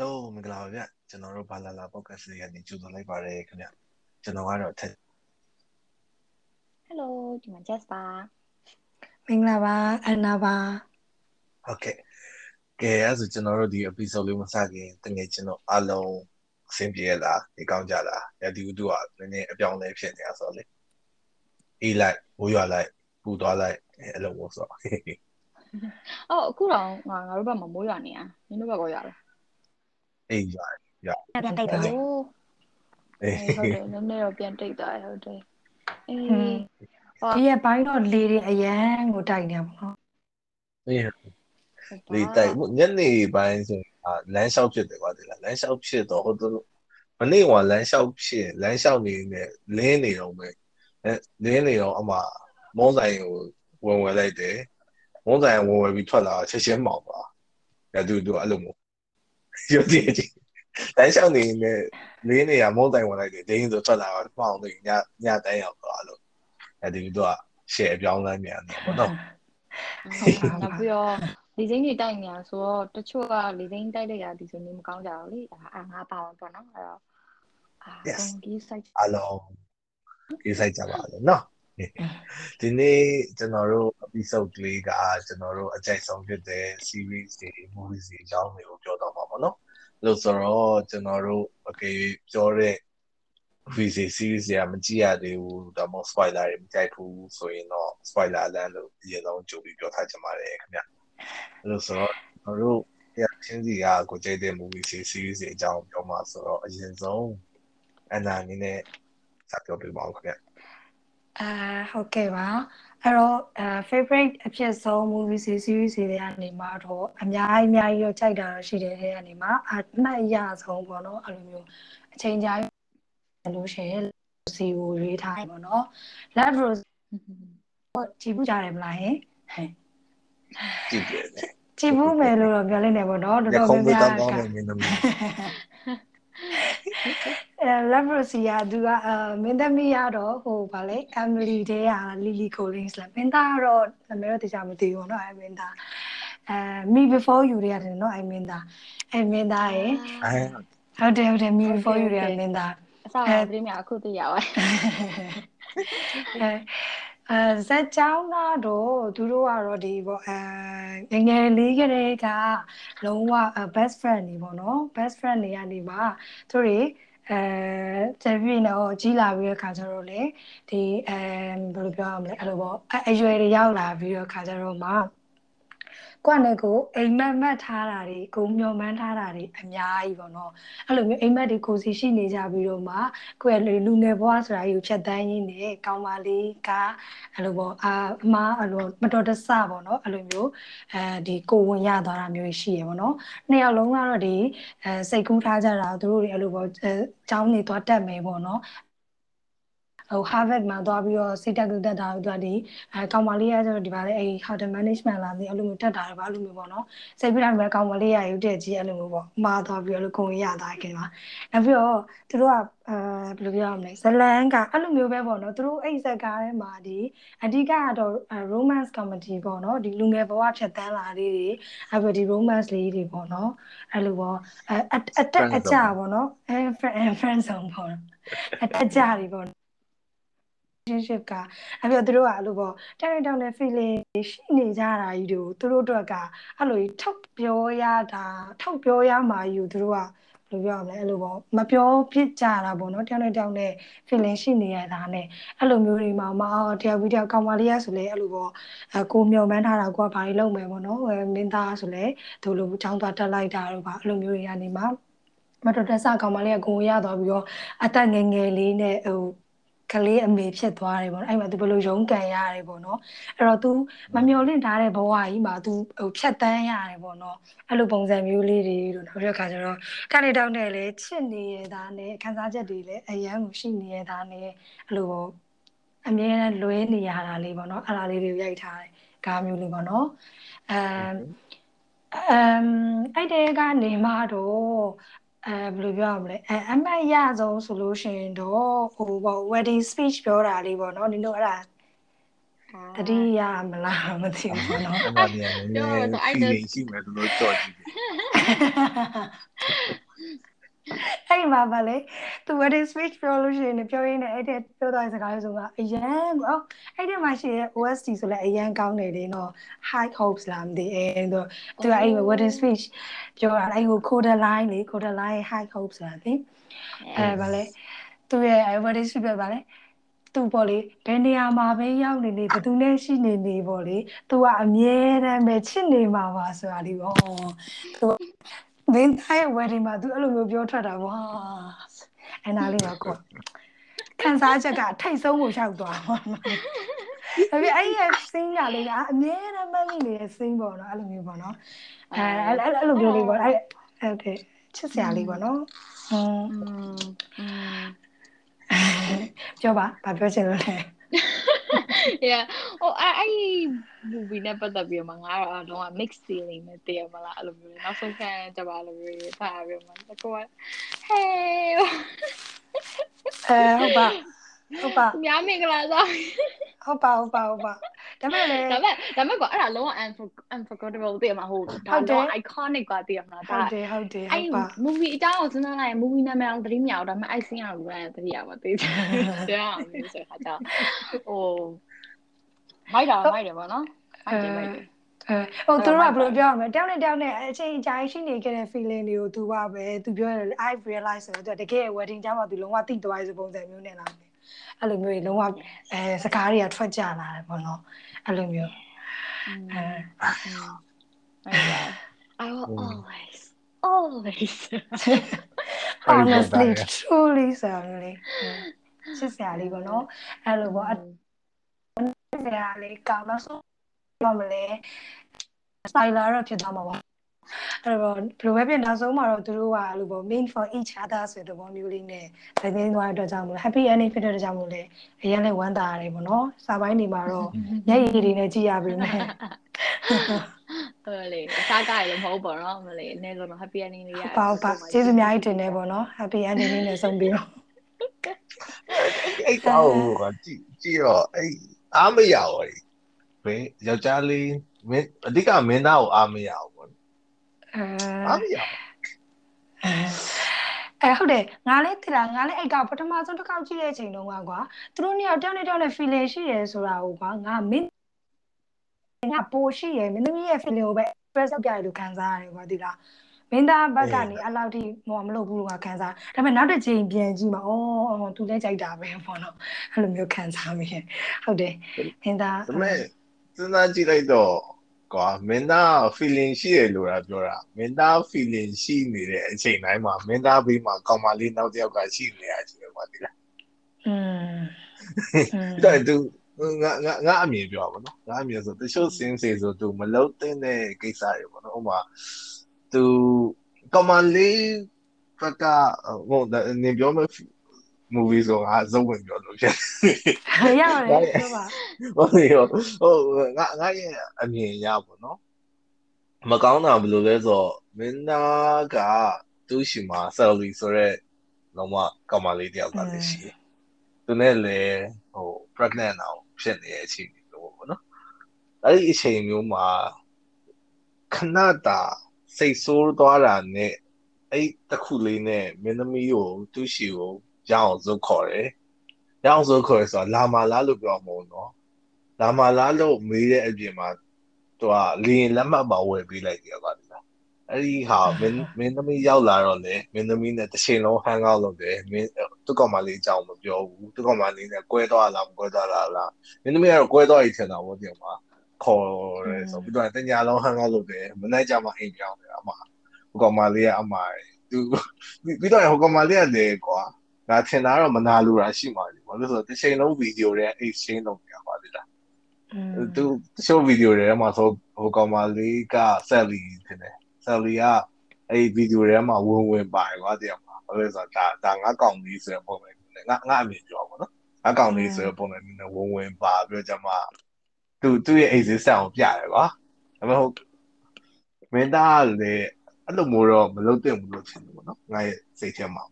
လုံးမင်္ဂလာပါဗျကျွန်တော်တို့ဘာလာလာ podcast လေးကနေကြိုဆိုလိုက်ပါရစေခင်ဗျကျွန်တော်ကတော့ထက် Hello ဒီမှာ Jess ပါမင်္ဂလာပါအန်နာပါဟုတ်ကဲ့ကဲအဲ့ဆိုကျွန်တော်တို့ဒီ episode လေးမစခင်တကယ်ကျွန်တော်အားလုံးအဆင်ပြေလားဒီကောင်းကြလားရဒီဥတုကနည်းနည်းအပြောင်းလဲဖြစ်နေတာဆိုတော့လေအေးလိုက်ဝိုးရွာလိုက်ပူသွားလိုက်အဲ့လိုမျိုးဆိုတော့အော်အခုတော့ငါငါတို့ဘက်မှာမိုးရွာနေอ่ะနင်တို့ဘက်ကရွာလား အေးရွာရွာပြန်တိတ်သွားတယ်အိုးအေးဟုတ်တယ်နည်းနည်းတော့ပြန်တိတ်သွားတယ်ဟုတ်တယ်အေးဒီရက်ပိုင်းတော့လေတွေအရန်ကိုတိုက်နေပါတော့အေးဒီတိုက်ညနေပိုင်းဆိုရင်လမ်းလျှောက်ဖြစ်တယ်ကွာဒီလားလမ်းလျှောက်ဖြစ်တော့ဟိုတို့မနေ့ကလမ်းလျှောက်ဖြစ်လမ်းလျှောက်နေနေလင်းနေတော့ပဲအဲလင်းနေတော့အမှမောင်းဆိုင်ကိုဝင်ဝယ်လိုက်တယ်မောင်းဆိုင်ဝင်ဝယ်ပြီးထွက်လာချက်ချင်းမောင်းပါရတူတူအဲ့လိုမျိုး ရုပ်တရက်ကြီးတန်းရှောင်းနေနေလေးနေရမုန်းတိုင်ဝင်လိုက်တယ်ဒင်းဆိုထွက်လာတော့ပေါအောင်နေညညတန်းရောက်တော့အဲ့လိုအဲဒီတော့ရှယ်အပြောင်းလဲမြန်တယ်ဘောတော့ဟုတ်ပါလားပြီးတော့လေစိမ့်တွေတိုက်နေတာဆိုတော့တချို့ကလေစိမ့်တိုက်လိုက်ရသည်ဆိုနေမကောင်းကြဘူးလေအာငါပါအောင်ပေါ့နော်အဲ့တော့အာ yes ကြီး site အလုံးကြီး site ကြပါလေနော် ဒီနေ့ကျွန်တော်တို့ episode လေးကကျွန်တော်တို့အကြိုက်ဆုံးဖြစ်တဲ့ series တွေ movies တွေအကြောင်းတွေကိုပြောတော့မှာပေါ့နော်လို့ဆိုတော့ကျွန်တော်တို့အကေပြောတဲ့ movies တွေ series တွေကမကြည့်ရသေးဘူးဒါမှမဟုတ် spoiler တွေမကြိုက်ဘူးဆိုရင်တော့ spoiler လမ်းလို့အရင်ဆုံးကြိုပြီးပြောထားချင်ပါတယ်ခင်ဗျလို့ဆိုတော့ကျွန်တော်တို့ရချင်းစီကကိုကြိုက်တဲ့ movie တွေ series တွေအကြောင်းပြောမှာဆိုတော့အရင်ဆုံးအနာအနေနဲ့စပြောပြပါဦးခင်ဗျ အာဟုတ်ကဲ့ပါအဲ့တော့အဲ favorite အဖြစ်ဆုံး movie series တွေကနေမှာတော့အများကြီးအများကြီးတော့ကြိုက်တာတော့ရှိတယ်တဲ့ကနေမှာအမှတ်ရဆုံးပေါ့နော်အဲ့လိုမျိုးအချိန်ကြာလို့ရှိရင်စီကိုရွေးထားတယ်ပေါ့နော် Love Rose ကြည့်ဘူးကြတယ်မလားဟင်ဟဲ့ကြည့်ပြတယ်ကြည့်ဘူးမယ်လို့တော့ပြောလိုက်နေပေါ့နော်တော်ရတော်ခုံးပေးများတောများင်းကကောင်းတဲ့မင်းသမီးအဲ Leprosy ကသူကအဲမင်းသမီးရတော့ဟိုဗာလေ Emily တဲ့က Lily Collins လားမင်းသားကတော့နာမည်တော့တရားမသိဘူးเนาะအဲမင်းသားအဲ Me Before You တွေရတယ်เนาะအဲမင်းသားအဲမင်းသားရေ အဲ ဟုတ်တယ်ဟုတ်တယ် Me Before You တွေကမင်းသား အစားအပြင်းများအခုသိရပါ အဲအဲဇက်ကြောင်းကတော့သူတို့ကတော့ဒီပေါ့အဲငယ်ငယ်လေးကလေးကလုံးဝ best friend နေပေါ့နော် best friend နေရနေပါသူတွေ အဲတယ်ဗီနော်ကြီးလာပြီးတဲ့ခါကျတော့လေဒီအဲဘယ်လိုပြောရမလဲအဲ့လိုပေါ့အရွယ်တွေရောက်လာပြီးတော့ခါကျတော့မှ ကိုယ့်နဲ့ကိုအိမ်မက်မက်ထားတာတွေကိုမျောမှန်းထားတာတွေအများကြီးပေါ့နော်အဲ့လိုမျိုးအိမ်မက်တွေကိုစီရှိနေကြပြီးတော့မှကိုယ့်ရဲ့လူငယ်ဘဝဆိုတာကြီးကိုဖြတ်တန်းရင်းနဲ့ကောင်းပါလေးကအဲ့လိုပေါ့အာအမားအဲ့လိုမတော်တဆပေါ့နော်အဲ့လိုမျိုးအဲဒီကိုဝင်ရသွားတာမျိုးရှိရပေါ့နော်နှစ်ယောက်လုံးကတော့ဒီအဲစိတ်ကူးထားကြတာသူတို့တွေအဲ့လိုပေါ့အဲကျောင်းနေသွားတက်မယ်ပေါ့နော် ဟို Harvard မှာသွားပြီးတော့စိတ်တက်ကူတက်တာသူကဒီအဲကောင်မလေးကကျတော့ဒီပါလေအဲ hotel management လာပြီးအဲ့လိုမျိုးတက်တာတွေပါအဲ့လိုမျိုးပေါ့နော်စိတ်ပြီးတော့ကောင်မလေးရရုပ်တက်ကြီးအဲ့လိုမျိုးပေါ့မှားသွားပြီးအဲ့လိုကိုရသွားခင်မှာနောက်ပြီးတော့သူတို့ကအဲဘယ်လိုပြောရမလဲဇလန်ကအဲ့လိုမျိုးပဲပေါ့နော်သူတို့အဲ့ဇက်ကားထဲမှာဒီအဓိကကတော့ romance comedy ပေါ့နော်ဒီလူငယ်ဘဝဖြတ်တန်းလာလေးတွေအဲ့ပြီးဒီ romance လေးတွေပေါ့နော်အဲ့လိုပေါ့အဲအတက်အကြပေါ့နော်အဲ friend friend zone ပေါ့နော်အတက်ကြတွေပေါ့ relationship ကအဲ့ပြီးတော့သူတို့ကအဲ့လိုပေါ့တောင်းတောင်းတဲ့ feeling ရှိနေကြတာကြီးတို့သူတို့အတွက်ကအဲ့လိုထောက်ပြောရတာထောက်ပြောရမှာယူသူတို့ကဘယ်လိုပြောရမလဲအဲ့လိုပေါ့မပြောဖြစ်ကြတာပေါ့နော်တောင်းတောင်းတဲ့ feeling ရှိနေရတာနဲ့အဲ့လိုမျိုးတွေမှာမအောင်တယောက်ပြီးတယောက်ကောင်မလေးရဆိုလဲအဲ့လိုပေါ့အကိုမျောမှန်းထားတာကိုကဘာတွေလုပ်မယ်ပေါ့နော်မင်းသားဆိုလဲသူလိုချောင်းသွားတက်လိုက်တာတော့ပါအဲ့လိုမျိုးတွေကနေမှာမတော်တဆကောင်မလေးကကိုရသွားပြီးတော့အသက်ငယ်ငယ်လေးနဲ့ဟို ကလေးအမေဖြစ်သွားတယ်ပေါ့နော်အဲ့မှာ तू ဘယ်လိုရုန်းကန်ရတယ်ပေါ့နော်အဲ့တော့ तू မမျော်လင့်ထားတဲ့ဘဝကြီးမှာ तू ဟိုဖြတ်တန်းရတယ်ပေါ့နော်အဲ့လိုပုံစံမျိုးလေးတွေလို့နောက်တစ်ခါကျတော့ကနေတောင်းတယ်လေချစ်နေရတာနဲ့ခန်းစားချက်တွေလည်းအယမ်းကိုရှိနေရတာနဲ့အဲ့လိုပေါ့အမြဲတမ်းလွဲနေရတာလေးပေါ့နော်အဲ့ဒါလေးတွေကိုရိုက်ထားတယ်ကားမျိုးလေးပေါ့နော်အမ်အမ်အဲ့တဲ့ကနေမှတော့ အဲဘယ်လိုပြောရမလဲအဲအမတ်ရဆုံးဆိုလို့ရှိရင်တော့ဟိုပေါ့ wedding speech ပြောတာလေးပေါ့နော်ဒီလိုအဲ့ဒါတတိယမလားမသိဘူးပေါ့နော်အဲ့ဒါနေရာနည်းနည်းရှိမယ်လို့ကြော်ကြည့်တယ် အဲ့ဒီမှာဗာလေသူ wedding speech ပြောလို့ရှိရင်ပြောရင်းနဲ့အဲ့တဲ့ပြောသွားတဲ့စကားလေးဆိုကအရန်ကိုအဲ့ဒီမှာရှိရဲ့ OST ဆိုလဲအရန်ကောင်းနေတယ်နော် high hopes လားမသိအဲ့တော့သူကအဲ့ wedding speech ပြောတာအဲ့ဟို code line လေ code line high hopes ဆိုတာသိအဲ့ဗာလေသူရဲ့ wedding speech ပြောဗာလေသူပေါ့လေဘယ်နေရာမှာပဲရောက်နေနေဘယ်သူနဲ့ရှိနေနေပေါ့လေသူကအမြဲတမ်းပဲချစ်နေမှာပါဆိုတာလေးပေါ့သူ မင်းသားရဲ့ wedding မှာ तू အဲ့လိုမျိုးပြောထွက်တာဘာအနာလေးပါကွာခံစားချက်ကထိတ်ဆုံးကိုရောက်သွားပါ။ဒါပေမဲ့အဲ့ဒီစင်းရလေးကအမြဲတမ်းမမိနေတဲ့စင်းပေါ့နော်အဲ့လိုမျိုးပေါ့နော်။အဲအဲ့လိုမျိုးလေးပေါ့အဲ့ဟုတ်တယ်ချစ်စရာလေးပေါ့နော်။อืมပြောပါဘာပြောချင်လို့လဲ။ yeah ဟိုအဲ့အဲ့ movie နဲ့ပတ်သက်ပြီးတော့ငါတော့တော့ mix feeling နဲ့တည်ရမလားအဲ့လိုမျိုးနောက်ဆုံးခံကြပါလို့မျိုးထားပြီးမှတကော hey အဲဟုတ်ပါ ဟုတ်ပါများမင်္ဂလာဆောင်ဟုတ်ပါဟုတ်ပါဟုတ်ပါဒါပေမဲ့လေဒါပေမဲ့ဒါပေမဲ့ကွာအဲ့ဒါလုံးဝ unfor- unforgettable တည်မှာဟိုဒါတော့ iconic ကတည်ရမလားဟုဒါတ်တယ်ဟုတ်တယ်ဟုအဲ့တ်ပါ movie အကြောင်းကိုစဉ်းစားလိုက်ရင် movie နာမည်အောင်သတိမရဘူးဒါပေမဲ့အဲ့ scene က run သတိရပါသေးတယ်။ဒါအောင်မျိုးဆိုခါကျဟိုမိုက်တာမိုက်တယ်ဗောနော်။မိုက်တယ်မိုက်တယ်အဲဟိုသူတို့ကဘယ်လိုပြောရမလဲတယောက်နဲ့တယောက်နဲ့အချိန်အကြာကြီးရှိနေခဲ့တဲ့ feeling တွေကိုသူကပဲသူပြောတယ် I realize ဆိုတော့သူတကယ် wedding ကြောင့်မှသူလုံးဝတိသွားတဲ့ပုံစံမျိုးနဲ့လာတယ် အဲ့လိုမျိုးလုံးဝအဲစကားတွေကထွက်ကြလာတယ်ပေါ့နော်အဲ့လိုမျိုး။အဲမိုက်တယ် I will always always honestly truly sorry ချစ်စရာလေးပေါ့နော်အဲ့လိုပေါ့ဆရာလေးကောင်းတော့ဆိုတော့မလဲ style တော့ဖြစ်သွားမှာပါ အဲ့တော့ဘယ်လိုပဲဖြစ်နောက်ဆုံးမှာတော့သူတို့ကအဲ့လိုပေါ့ main for each other ဆိုတဲ့ဘောမျိုးလေးနဲ့သတင်းသွားတဲ့အတွက်ကြောင့်မို့ happy ending ဖြစ်တဲ့အတွက်ကြောင့်မို့လဲအရင်လည်းဝမ်းသာရတယ်ပေါ့နော်စာပိုင်းနေမှာတော့မျက်ရည်တွေနဲ့ကြည်ရပြီမယ်ဟုတ်လေအစားကားရလည်းမဟုတ်ပါတော့မလေးအနည်းဆုံးတော့ happy ending လေးရပါပါကျေးဇူးအများကြီးတင်နေပေါ့နော် happy ending လေးနဲ့ဆုံးပြီးတော့အဲ့ကောကကြည့်ကြည့်တော့အဲ့အားမရဘူးဘယ်ယောက်ျားလေးမင်းအဓိကမင်းသားကိုအားမရဘူးပေါ့ အဲအားမရဘူးအဲဟုတ်တယ်ငါလည်းတိလာငါလည်းအဲ့ကပထမဆုံးတစ်ခေါက်ကြည့်တဲ့အချိန်တုန်းကကွာသူတို့နှစ်ယောက်တယောက်နဲ့တယောက်နဲ့ feeling ရှိရဲဆိုတာကိုကွာငါမင်းငါပိုရှိရဲမင်းသမီးရဲ့ feeling ကိုပဲ express လုပ်ပြရလို့ခံစားရတယ်ကွာတိလာမင်းသားဘက်ကနေအဲ့လောက်ထိဟိုမလုပ်ဘူးလို့ငါခံစားဒါပေမဲ့နောက်တစ်ချိန်ပြန်ကြည့်မှာအော်သူလည်းကြိုက်တာပဲပေါ့နော်အဲ့လိုမျိုးခံစားမိတယ်ဟုတ်တယ်မင်းသားဒါပေမဲ့စဉ်းစားကြည့်လိုက်တော့ ကွာမင်းသား feeling ရှိတယ်လို့လားပြောတာမင်းသား feeling ရှိနေတဲ့အချိန်တိုင်းမှာမင်းသားဘေးမှာကောင်မလေးနောက်တစ်ယောက်ကရှိနေရချင်းပဲကွာဒီလားอืมဒါသူငါငါငါအမြင်ပြောပါနော်ငါအမြင်ဆိုတချို့စင်းစေဆိုသူမလုံးတဲ့ကိစ္စတွေပေါ့နော်ဥပမာသူကောင်မလေးဘက်ကဟိုနေပြောမဲ့ movie ဆိုငါဇုံဝင်ပြောလို့ဖြစ်ရပါတယ်ပြောပါဟုတ်ပြီဟိုငါငါရဲ့အမြင်ရပါတော့မကောင်းတာဘယ်လိုလဲဆိုတော့မင်းသားကသူ့ရှိမှာ salary ဆိုတော့လုံးဝကောင်မလေးတယောက်ကလည်းရှိတယ်သူနဲ့လည်းဟို pregnant အောင်ဖြစ်နေတဲ့အချိန်မျိုးပေါ့နော်အဲ့ဒီအချိန်မျိုးမှာခဏတာစိတ်ဆိုးသွားတာနဲ့အဲ့တခုလေးနဲ့မင်းသမီးကိုသူ့ရှိကို ရအောင်ဇုတ်ခေါ်တယ်ရအောင်ဇုတ်ခေါ်ရဆိုတာလာမလားလို့ပြောမှာနော်လာမလားလို့မေးတဲ့အပြင်မှာသူကလင်းလက်မှတ်မှာဝယ်ပေးလိုက်တယ်ကွာဒီလားအဲ့ဒီဟာမင်းမင်းသမီးရောက်လာတော့လေမင်းသမီးနဲ့တစ်ချိန်လုံးဟန်ကောက်လုပ်တယ်မင်းသူ့ကောင်မလေးအကြောင်းမပြောဘူးသူ့ကောင်မလေးနဲ့ကွဲသွားလားမကွဲသွားလားလားမင်းသမီးကတော့ကွဲသွားပြီထင်တာပေါ့ဒီမှာခေါ်ရဲဆိုပြီးတော့တညာလုံးဟန်ကောက်လုပ်တယ်မနိုင်ကြမှာအိမ်ပြောင်းတယ်အမဟိုကောင်မလေးကအမသူပြီးတော့ဟိုကောင်မလေးကလေကွာ ငါထင်တာတော့မနာလူတာရှိမှလေဘာလို့ဆိုတော့တစ်ချိန်လုံးဗီဒီယိုတွေ exchange လုပ်နေတာပါလေလားသူတချို့ဗီဒီယိုတွေမှာဆိုဟိုကောင်မလေးက Sally ထင်တယ် Sally ကအဲ့ဗီဒီယိုတွေမှာဝင်ဝင်ပါတယ်ကွာတရားမှာဘာလို့ဆိုတော့ဒါဒါငါကောင်လေးဆိုတဲ့ပုံစံငါငါအမြင်ပြောပါတော့ငါကောင်လေးဆိုတဲ့ပုံစံနဲ့ဝင်ဝင်ပါပြီးတော့ကျမသူသူ့ရဲ့ existence ကိုပြတယ်ကွာဒါပေမဲ့ဟိုမင်းသားလည်းအဲ့လိုမျိုးတော့မလုပ်သင့်ဘူးလို့ထင်တယ်ပေါ့နော်ငါရဲ့စိတ်ထဲမှာ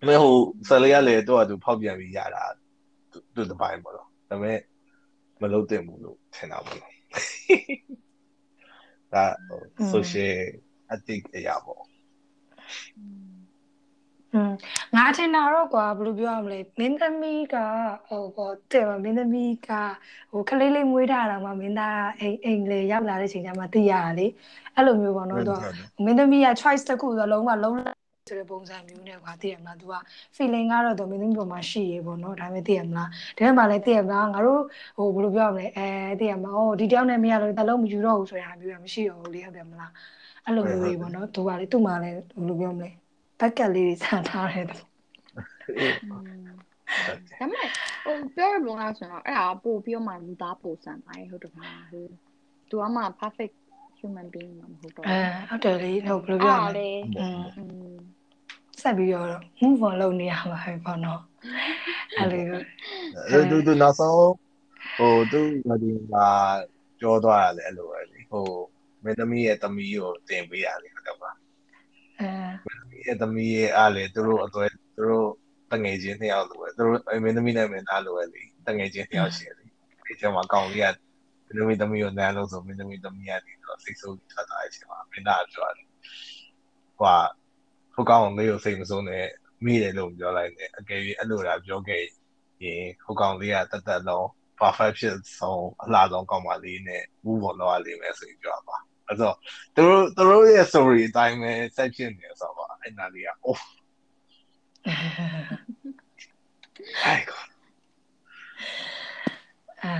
ဒါပေမဲ့ဟိုဆယ်လေးကလည်းတော့သူဖောက်ပြန်ပြီးရတာသူတပိုင်းပေါ့နော်ဒါပေမဲ့မလုပ်သင့်ဘူးလို့ထင်တာပေါ့နော်ဒါဟို social ethic အရာပေါ့อืมငါထင်တာတော့ကွာဘယ်လိုပြောရမလဲမင်းသမီးကဟိုပေါ့တဲ့မင်းသမီးကဟိုခလေးလေးမွေးထားတာမှမင်းသားအိမ်အိမ်လေရောက်လာတဲ့ချိန်ကျမှသိရတာလေအဲ့လိုမျိုးပေါ့နော်သူကမင်းသမီးက choice တစ်ခုဆိုတော့လုံးဝလုံး ဆိုတဲ့ပုံစံမျိုးနဲ့ကွာသိရမလား तू က feeling ကတော့တော့မင်းသမီးပေါ်မှာရှိရေပေါ့နော်ဒါပေမဲ့သိရမလားဒါမှမဟုတ်လည်းသိရမလားငါတို့ဟိုဘယ်လိုပြောရမလဲအဲသိရမလားဟိုဒီတယောက်နဲ့မရလို့တလုံးမယူတော့ဘူးဆိုတဲ့ဟာမျိုးကမရှိတော့ဘူးလေဟုတ်တယ်မလားအဲ့လိုမျိုးတွေပေါ့နော် तू ကလေသူ့မှာလည်းဘယ်လိုပြောမလဲဘက်ကက်လေးတွေဆန်ထားတယ်ဒါပေမဲ့ဟိုပြောရမလားဆိုတော့အဲ့ဒါပို့ပြီးတော့မှလူသားပုံစံတိုင်းဟုတ်တယ်မလားဟို तू ကမှ perfect human being မဟုတ်တော့အဲဟုတ်တယ်လေဟိုဘယ်လိုပြောရမလဲ ဆက်ပြီးတော့ move on လုပ်နေရမှာပဲပေါ့နော်အဲ့လိုအဲ့သူသူနောက်ဆုံးဟိုသူမဒီမှာပြောသွားရတယ်အဲ့လိုပဲလေဟိုမင်းသမီးရဲ့သမီးကိုတင်ပေးရတယ်ဟုတ်တယ်ပါအဲရဲ့သမီးရဲ့အားလေသူတို့အသွဲသူတို့တငယ်ချင်းနှစ်ယောက်လိုပဲသူတို့မင်းသမီးနဲ့မင်းသားလိုပဲလေတငယ်ချင်းနှစ်ယောက်ရှိတယ်လေဒီကျမှကောင်းလေးကမင်းသမီးသမီးကိုနန်းလို့ဆိုမင်းသမီးသမီးကနေတော့စိတ်ဆိုးထွက်သွားတဲ့အချိန်မှာမင်းသားပြောတယ်ဟွာဟို ကောင်လေးကိုစိတ်မဆိုးနဲ့မိတယ်လို့ပြောလိုက်တယ်အကယ်၍အဲ့လိုလာပြောခဲ့ရင်ဟိုကောင်လေးကတတ်တတ်လုံး perfect ဖြစ်ဆုံးအလားဆုံးကောင်းပါလေးနဲ့ဘူးပေါ်တော့လိမ့်မယ်ဆိုပြီးပြောပါအဲ့တော့သူတို့သူတို့ရဲ့ story အတိုင်းပဲဆက်ဖြစ်နေဆိုတော့အဲ့နာလေးကအိုးအိုင်ကောအာ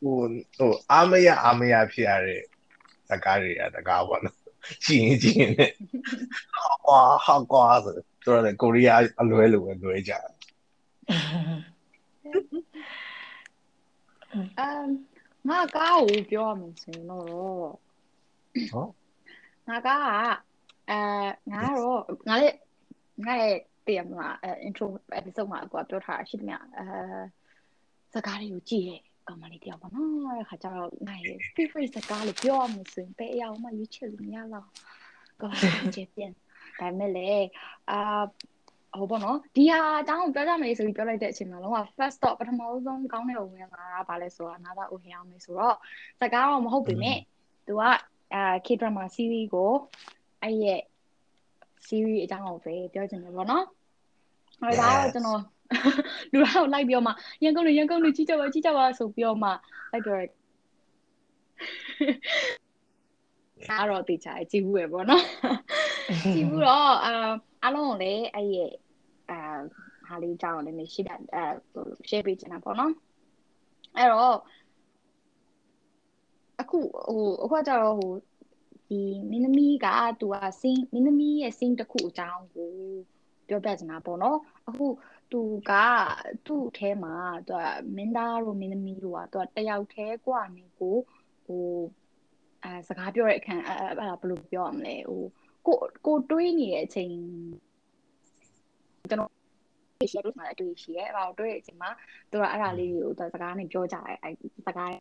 ဟိုဟိုအာမရအာမရဖြစ်ရတဲ့ဇကားတွေကတကားပေါ့နော် ကြည့်ရင်ကြည့်ရင်ねကွာဟာကွာဆိုတော့လေကိုရီးယားအလွဲလိုပဲလွဲကြတယ်အမ်ငါကားကိုပြောရမယ်ဆိုရင်တော့ဟောငါကားကအဲငါကတော့ငါလည်းငါရဲ့တည်ရမလားအဲ intro episode မှာကိုပြောထားတာရှိတယ်မြအဲစကားလေးကိုကြည့်ရဲ့ ကောင်မလေးတယောက်ပါနော်အဲ့ခါကျတော့ငါရဲ့ favorite စကားလို့ပြောရမယ်ဆိုရင်ဘယ်အရာမှရွေးချယ်လို့မရတော့ကောင်မလေးပြန်ဒါပေမဲ့လေအာဟိုပေါ့နော်ဒီဟာအကြောင်းကိုပြောကြမယ်ဆိုပြီးပြောလိုက်တဲ့အချိန်မှာလုံးဝ first stop ပထမဆုံးကောင်းတဲ့ဝင်လာတာဗာလဲဆိုတာနာသာဦးဟျောင်းမယ်ဆိုတော့စကားတော့မဟုတ်ပေမဲ့သူကအာ K drama series ကိုအဲ့ရဲ့ series အကြောင်းကိုပဲပြောချင်တယ်ပေါ့နော်။အဲ့ဒါတော့ကျွန်တော် လူတော့လိုက်ပြောမှရန်ကုန်လူရန်ကုန်လူကြီးကြပါကြီးကြပါဆိုပြောမှလိုက်ပြောရဲအားတော့တေချာကြည့်ဘူးပဲပေါ့နော်။ကြည့်ဘူးတော့အာအားလုံးကိုလည်းအဲ့ရဲ့အာဟာလေးကြောင်းလည်းနေရှိတာအဲ share ပေးချင်တာပေါ့နော်။အဲ့တော့အခုဟိုအခုကကြတော့ဟိုဒီမင်းသမီးကသူကစင်းမင်းသမီးရဲ့စင်းတစ်ခုအကြောင်းကိုပြောပြချင်တာပေါ့နော်အခု သူကသူ့အထဲမှာသူကမင်းသားတို့မင်းသမီးတို့ကသူကတယောက်တည်းกว่าနေကိုဟိုအဲစကားပြောတဲ့အခါအဲအဲ့ဒါဘယ်လိုပြောရမလဲဟိုကိုကိုတွေးနေတဲ့အချိန်ကျွန်တော်ရှိရလို့မှအတွေ့ရှိရဲအဲ့ဒါကိုတွေးတဲ့အချိန်မှာသူကအဲ့ဒါလေးကိုသူစကားနဲ့ပြောကြတယ်အဲစကား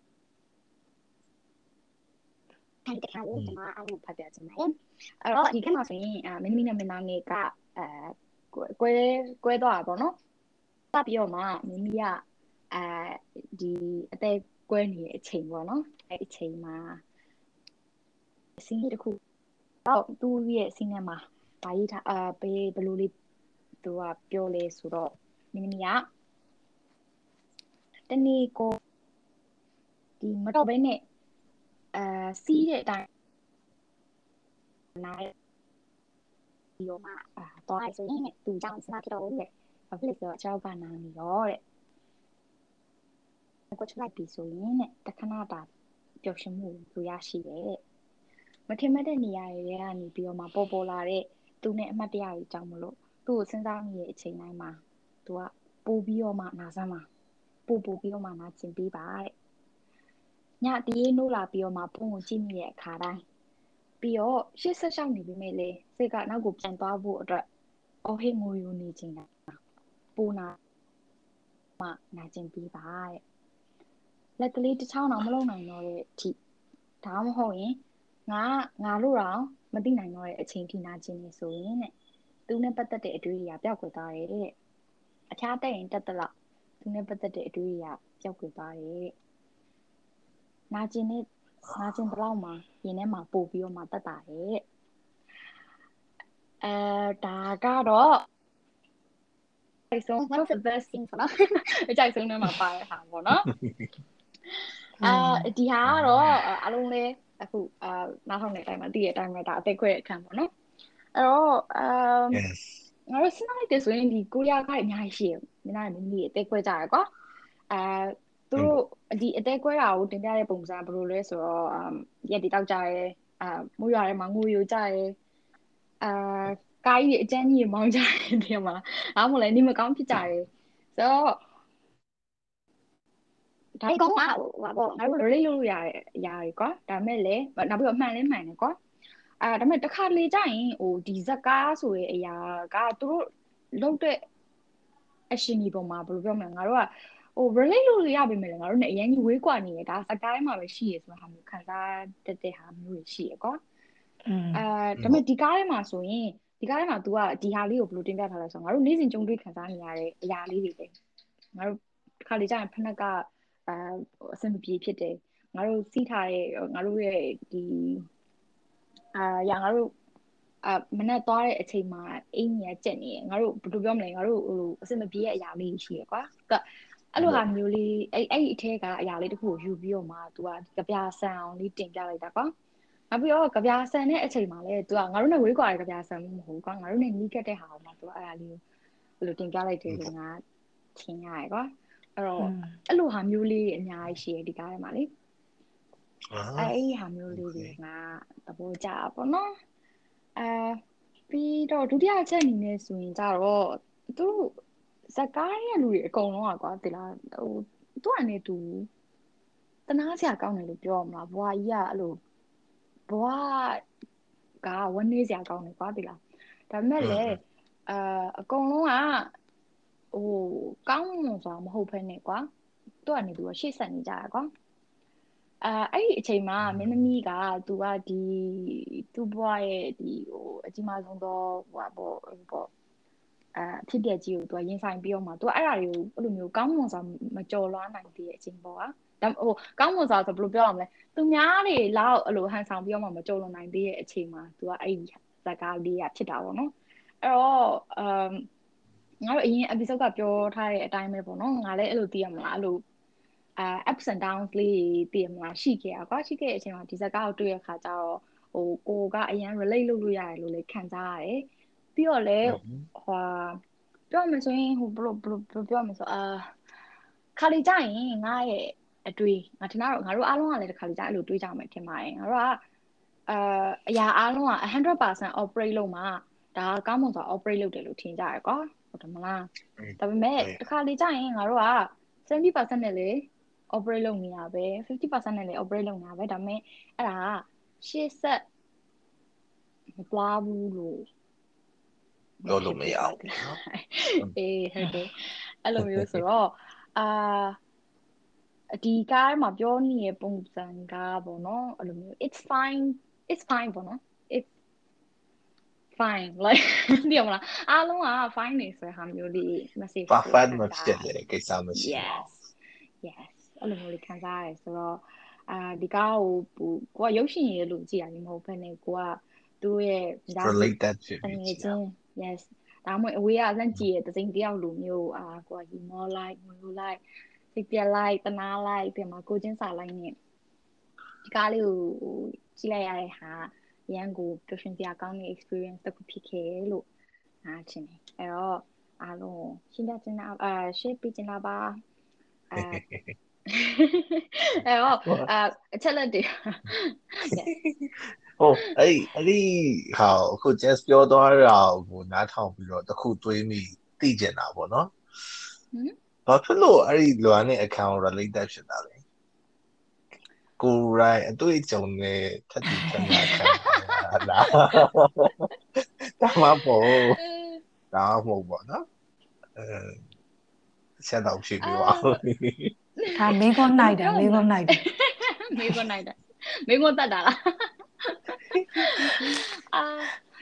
ထိုင်တခါလို့ကျွန်မအဲ့လိုဖတ်ပြချင်တယ်အဲ့တော့ဒီခက်မှာဆိုရင်အမင်းသမီးနဲ့မင်းသားငယ်ကအဲ ကွဲကွဲသွားတာပေါ့နော်စပြီးတော့မှမိမိကအဲဒီအသက်ကွဲနေတဲ့အချိန်ပေါ့နော်အဲ့အချိန်မှာစင်းတစ်ခုတော့သူ့ရဲ့စင်းထဲမှာဗာရေးထားအာဘေးဘယ်လိုလေးသူကပြောလဲဆိုတော့မိမိကတနေ့ကိုဒီမတော့ဘဲနဲ့အာစီးတဲ့အတိုင်းနို င်ဒီတော့မှအာတော့ဆိုရင်သူကြောင့်စမှာဖြစ်တော့လေဘာဖြစ်လဲဆိုတော့အချောက်ကနာနေတော့တဲ့ကိုချလိုက်ပြီဆိုရင်တဲ့တခဏတာပျော်ရွှင်မှုကိုရရှိတယ်တဲ့မထင်မဲ့တဲ့နေရာတွေကနေပြီးတော့မှပေါ်ပေါ်လာတဲ့သူနဲ့အမှတ်တရတွေကြောင့်မလို့သူ့ကိုစဉ်းစားနေတဲ့အချိန်တိုင်းမှာသူကပို့ပြီးတော့မှနာဆမ်းမှာပို့ပို့ပြီးတော့မှနာကျင်ပေးပါတဲ့ညတရေနိုးလာပြီးတော့မှဖုန်းကိုကြည့်မိတဲ့အခါတိုင်း ပြီးတော့ရှေ့ဆက်ရှောက်နေပြီမဲ့လေစိတ်ကနောက်ကိုပြန်သွားဖို့အတွက်အော်ဟစ်ငိုယူနေခြင်းတာပူနာမှနာကျင်ပြီးပါတဲ့လက်ကလေးတစ်ချောင်းတော့မလုံနိုင်တော့တဲ့အထိဒါမှမဟုတ်ရင်ငါငါလို့တော့မသိနိုင်တော့တဲ့အချိန်ထိနာကျင်နေဆိုရင်တဲ့သူနဲ့ပတ်သက်တဲ့အတွေ့အကြုံပျောက်ကွယ်သွားတယ်တဲ့အခြားတက်ရင်တက်တလောက်သူနဲ့ပတ်သက်တဲ့အတွေ့အကြုံပျောက်ကွယ်သွားတယ်တဲ့နာကျင်နဲ့ နာကျင်ဘလောက်မှာရင်ထဲမှာပို့ပြီးတော့မှတက်တာရဲ့အဲဒါကတော့အဲဆုံး one of the best thing ပေါ့နော်အကြိုက်ဆုံးထဲမှာပါတဲ့ဟာပေါ့နော်အာဒီဟာကတော့အလုံးလေးအခုအာနောက်ထောင်နေတိုင်းမှာတည့်ရတိုင်းမှာဒါအသက်ခွဲအခန်းပေါ့နော်အဲ့တော့အမ် yes ငါတို့စဉ်းစားလိုက်တယ်ဆိုရင်ဒီကိုရီးယားကအများကြီးရှိတယ်မင်းသားတွေမင်းကြီးအသက်ခွဲကြရကွာအဲ သူတို့ဒီအသက်ခွဲတာကိုတင်ပြတဲ့ပုံစံဘယ်လိုလဲဆိုတော့အမ်ရက်ဒီတောက်ကြရဲအာမိုးရွာထဲမှာငိုယိုကြရဲအာကားကြီးအကျန်းကြီးမောင်းကြရဲတဲ့မှာအားမလဲနေမကောင်းဖြစ်ကြရဲဆိုတော့ဒါကောင်းပါဟိုပါပေါ့ငါတို့ relate လုပ်ရရရကွာဒါမဲ့လေနောက်ပြီးတော့အမှန်လေးမှန်တယ်ကွာအာဒါပေမဲ့တစ်ခါလေကြာရင်ဟိုဒီဇက်ကားဆိုတဲ့အရာကသူတို့လုပ်တဲ့အရှင်ကြီးပုံမှာဘယ်လိုပြောမလဲငါတို့က ဟို relate လုပ်လို့ရပါမယ်လေငါတို့ ਨੇ အရင်ကြီးဝေးကွာနေရဒါစကိုင်းမှာပဲရှိရဆိုတဲ့ဟာမျိုးခံစားတတ်တဲ့ဟာမျိုးတွေရှိရကွာ อืม အဲဒါပေမဲ့ဒီကားထဲမှာဆိုရင်ဒီကားထဲမှာ तू ကဒီဟာလေးကိုဘယ်လိုတင်ပြထားလဲဆိုတော့ငါတို့နေ့စဉ်ကြုံတွေ့ခံစားနေရတဲ့အရာလေးတွေပဲငါတို့တစ်ခါလေကြာရင်ဖက်နှက်ကအဲအဆင်မပြေဖြစ်တယ်ငါတို့စီးထားတဲ့ငါတို့ရဲ့ဒီအာရငါတို့အမနဲ့သွားတဲ့အချိန်မှာအင်းကြီးကကြက်နေရငါတို့ဘယ်လိုပြောမလဲငါတို့ဟိုအဆင်မပြေတဲ့အရာလေးရှိရကွာက အဲ့လိုဟာမျိုးလေးအဲ့အဲ့ဒီအထက်ကအရာလေးတစ်ခုကိုယူပြီးတော့မှ तू ကကြပြဆန်အောင်လေးတင်ပြလိုက်တာကွာနောက်ပြီးတော့ကြပြဆန်တဲ့အချိန်မှာလဲ तू ကငါတို့နဲ့ဝေးကွာတဲ့ကြပြဆန်မဟုတ်ကွာငါတို့နဲ့နီးကပ်တဲ့ဟာကိုမှ तू အဲ့ဒါလေးကိုဘယ်လိုတင်ပြလိုက်တယ်လို့ငါထင်ရတယ်ကွာအဲ့တော့အဲ့လိုဟာမျိုးလေးအများကြီးရှိရဒီကားထဲမှာလေ အဲ့ဒီဟာမျိုးလေးတွေကသဘောကျတာပေါ့နော်အဲပြီးတော့ဒုတိယအချက်အနေနဲ့ဆိုရင်ကြတော့သူ ဇက်ကားရဲ့လူတွေအကုန်လုံးอ่ะကွာတိလားဟိုသူကနေသူတနာစရာကောင်းတယ်လို့ပြောရမလားဘွာကြီးကအဲ့လိုဘွာကဝန်းနေစရာကောင်းတယ်ကွာတိလားဒါပေမဲ့လည်းအာအကုန်လုံးကဟိုကောင်းမွန်စွာမဟုတ်ဖ ೇನೆ ကွာသူကနေသူကရှေ့ဆက်နေကြတာကွာ အာအဲ့ဒီအချိန်မှာမင်းသမီးကသူကဒီသူ့ဘွားရဲ့ဒီဟိုအကြီးမားဆုံးသောဟိုပါပေါ့ပေါ့ အာဖြစ်တဲ့ကြီးကိုသူကရင်ဆိုင်ပြီးတော့မှသူကအဲ့ဒါတွေကိုအဲ့လိုမျိုးကောင်းမွန်စွာမကြော်လွှားနိုင်သေးတဲ့အချိန်ပေါ့ကွာဒါဟိုကောင်းမွန်စွာဆိုဘယ်လိုပြောရမလဲသူများတွေလောက်အဲ့လိုဟန်ဆောင်ပြီးတော့မှမကြော်လွန်နိုင်သေးတဲ့အချိန်မှာသူကအဲ့ဒီဇာကားလေးကဖြစ်တာပေါ့နော်အဲ့တော့အမ်ငါတို့အရင် episode ကပြောထားတဲ့အတိုင်းပဲပေါ့နော်ငါလည်းအဲ့လိုသိရမလားအဲ့လိုအာ ups and downs လေးတည်မလားရှိခဲ့ရကွာရှိခဲ့တဲ့အချိန်မှာဒီဇက်ကားကိုတွေ့ရခါကျတော့ဟိုကိုကအရင် relate လုပ်လို့ရတယ်လို့လည်းခံစားရတယ် ပြီးတော့လည်းဟိုပြောမှဆိုရင်ဟိုဘလို့ဘလို့ပြောမှဆိုအာခါလီကြရင်ငါရဲ့အတွေ့ငါထင်တော့ငါတို့အားလုံးကလည်းတစ်ခါလီကြအဲ့လိုတွေးကြမယ်ထင်ပါတယ်ငါတို့ကအာအရာအားလုံးက100% operate လုပ်မှာဒါကကောင်းမွန်စွာ operate လုပ်တယ်လို့ထင်ကြရကွာဟုတ်တယ်မလားဒါပေမဲ့တစ်ခါလေကြရင်ငါတို့က70%နဲ့လေ operate လုပ်နေရပဲ50%နဲ့လည်း operate လုပ်နေရပဲဒါပေမဲ့အဲ့ဒါရှေ့ဆက်မပွားဘူးလို့ ပြောလို့မရအောင်နော်အေးဟုတ်တယ်အဲ့လိုမျိုးဆိုတော့အာဒီကားမှာပြောနေတဲ့ပုံစံကပေါ့နော်အဲ့လိုမျိုး it's fine it's fine ပေါ့နော် it's fine like ဒီမလားအားလုံးက fine နေဆိုတဲ့ဟာမျိုးလေး message perfect မဖြစ်တဲ့ကိစ္စမရှိဘူး yes yes အဲ့လိုမျိုးလေးခံစားရတယ်ဆိုတော့အာဒီကားကိုကိုကရုပ်ရှင်ရည်လို့ကြည့်ရတယ်မဟုတ်ဘဲနဲ့ကိုကသူ့ရဲ့ related ဖြစ်တပြီးငယ်ချင်း yes ဒါမှမဟုတ်အဝေးကစမ်းကြည့်ရတဲ့စိန်တယောက်လိုမျိုးအာကိုက humor like ငွေလို like စိတ်ပြက် like တနာ like ပြန်မှာကိုချင်းစာ like နဲ့ဒီကားလေးကိုကြည့်လိုက်ရတဲ့ဟာရန်ကိုပျော်ရွှင်စရာကောင်းတဲ့ experience တစ်ခုဖြစ်ခဲ့လို့နားချင်တယ်အဲ့တော့အားလုံးရှင်းပြချင်တာအာ share ပေးချင်တာပါအာအဲ့တော့အာအချက်လက်တွေ ဟိုအဲ့အဲ့ဒီဟာအခု just ပြောသွားတာကိုနားထောင်ပြီးတော့တခုတွေးမိသိကျင်တာပေါ့နော်ဟမ်ဘာဖြစ်လို့အဲ့ဒီလွာနဲ့ account related ဖြစ်တာလဲကိုယ်ရိုင်းအတွေ့အကြုံနဲ့ထပ်တူထပ်များခံရတာဒါမှမဟုတ်ဒါမှမဟုတ်ပေါ့နော်အဲဆက်တော့ဖြစ်ပြီးပါဒါမင်းကောနိုင်တယ်မင်းကောနိုင်တယ်မေးခွန်းနိုင်တယ်မေးခွန်းတတ်တာလား အာ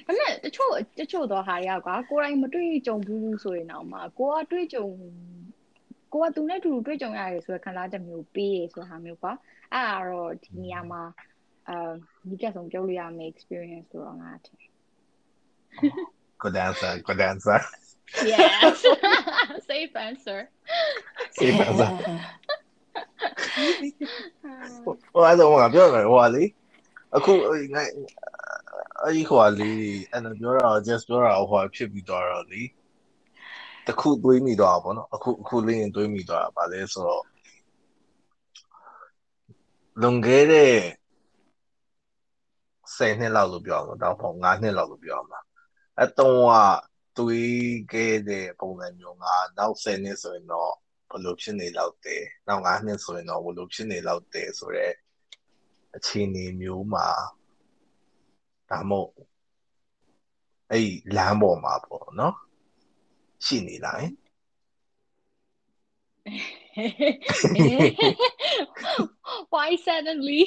ဒါပေမဲ့တချို့တချို့တော့ဟာတွေကကွာကိုယ်တိုင်မတွေ့ကြုံဘူးဆိုရင်တော့မှကိုကတွေ့ကြုံကိုကိုကသူနဲ့အတူတူတွေ့ကြုံရတယ်ဆိုတဲ့ခံစားချက်မျိုးပေးရဆိုတဲ့ဟာမျိုးပါအဲ့ဒါတော့ဒီနေရာမှာအာဒီကဆုံးပြောလို့ရမယ့် experience ဆိုတော့ငါထင် good answer good answer yes safe answer safe answer ဟိုအဲ့တော့ငါပြောမယ်ဟိုကလေအခုငါ အဲ့ဒီဟိုကလေအဲ့တော့ပြောတာ just ပြောတာဟိုဖြစ်ပြီးတော့လေတခုတွေးမိတော့ပါတော့အခုအခုလေးရင်တွေးမိတော့တာဗာလဲဆိုတော့လွန်ခဲ့တဲ့10နှစ်လောက်လို့ပြောအောင်တော့ပေါ့9နှစ်လောက်လို့ပြောအောင်အတုံးကတွေးခဲ့တဲ့ပုံစံမျိုးကနောက်10နှစ်ဆိုရင်တော့ဘယ်လိုဖြစ်နေလောက်တယ်နောက်9နှစ်ဆိုရင်တော့ဘယ်လိုဖြစ်နေလောက်တယ်ဆိုတော့အခြေအနေမျိုးမှာ ဒါမို့အဲ့လမ်းပေါ်မှာပေါ့နော်ရှိနေလား why suddenly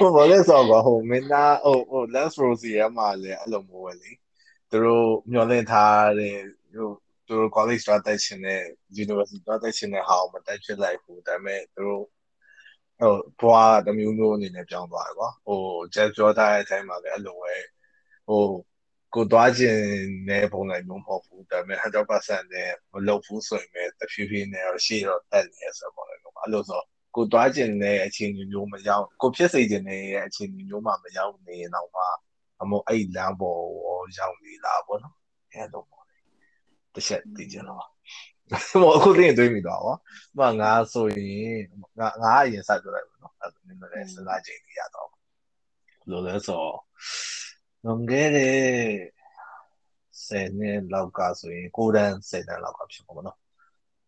ဟိုဘာလဲဆိုတော့ဟိုမင်းသားဟိုဟို last rose ရမှာလေအဲ့လိုမျိုးပဲလေသူတို့မျောလင့်ထားတဲ့ဟိုသူတို့ college သွားတက်ချင်တဲ့ university သွားတက်ချင်တဲ့ဟာကိုမတက်ဖြစ်လိုက်ဘူးဒါပေမဲ့သူတို့ ဟိုဘွားတမျိုးမျိုးအနေနဲ့ပြောင်းသွားတယ်ကွာဟို just ပြောထားတဲ့အချိန်မှာလည်းအဲ့လိုပဲဟိုကိုသွားခြင်းနဲ့ပုံစံမျိုးမဟုတ်ဘူးဒါပေမဲ့100%နဲ့မလုပ်ဘူးဆိုရင်လည်းတဖြည်းဖြည်းနဲ့ရှေ့တော့တက်နေရဆိုတော့အဲ့လိုဆိုကိုသွားခြင်းနဲ့အခြေအနေမျိုးမရောက်ကိုဖြစ်စေခြင်းနဲ့အခြေအနေမျိုးမှမရောက်နေတော့မှအမို့အဲ့လမ်းပေါ်ရောက်နေလားပေါ့နော်အဲ့လိုပေါ့တစ်ချက်သိကြတော့ မအခုလေးတွေးမိတော့ဗောမငါဆိုရင်ငါငါအရင်စပြောလိုက်ပါနော်အဲ့ဒါနည်းနည်းစဉ်းစားချိန်ကြီးရတော့လို့လဲဆိုလွန်ခဲ့တဲ့10နှစ်လောက်ကဆိုရင်ကိုတန်း10တန်းလောက်ကဖြစ်မှာပေါ့နော်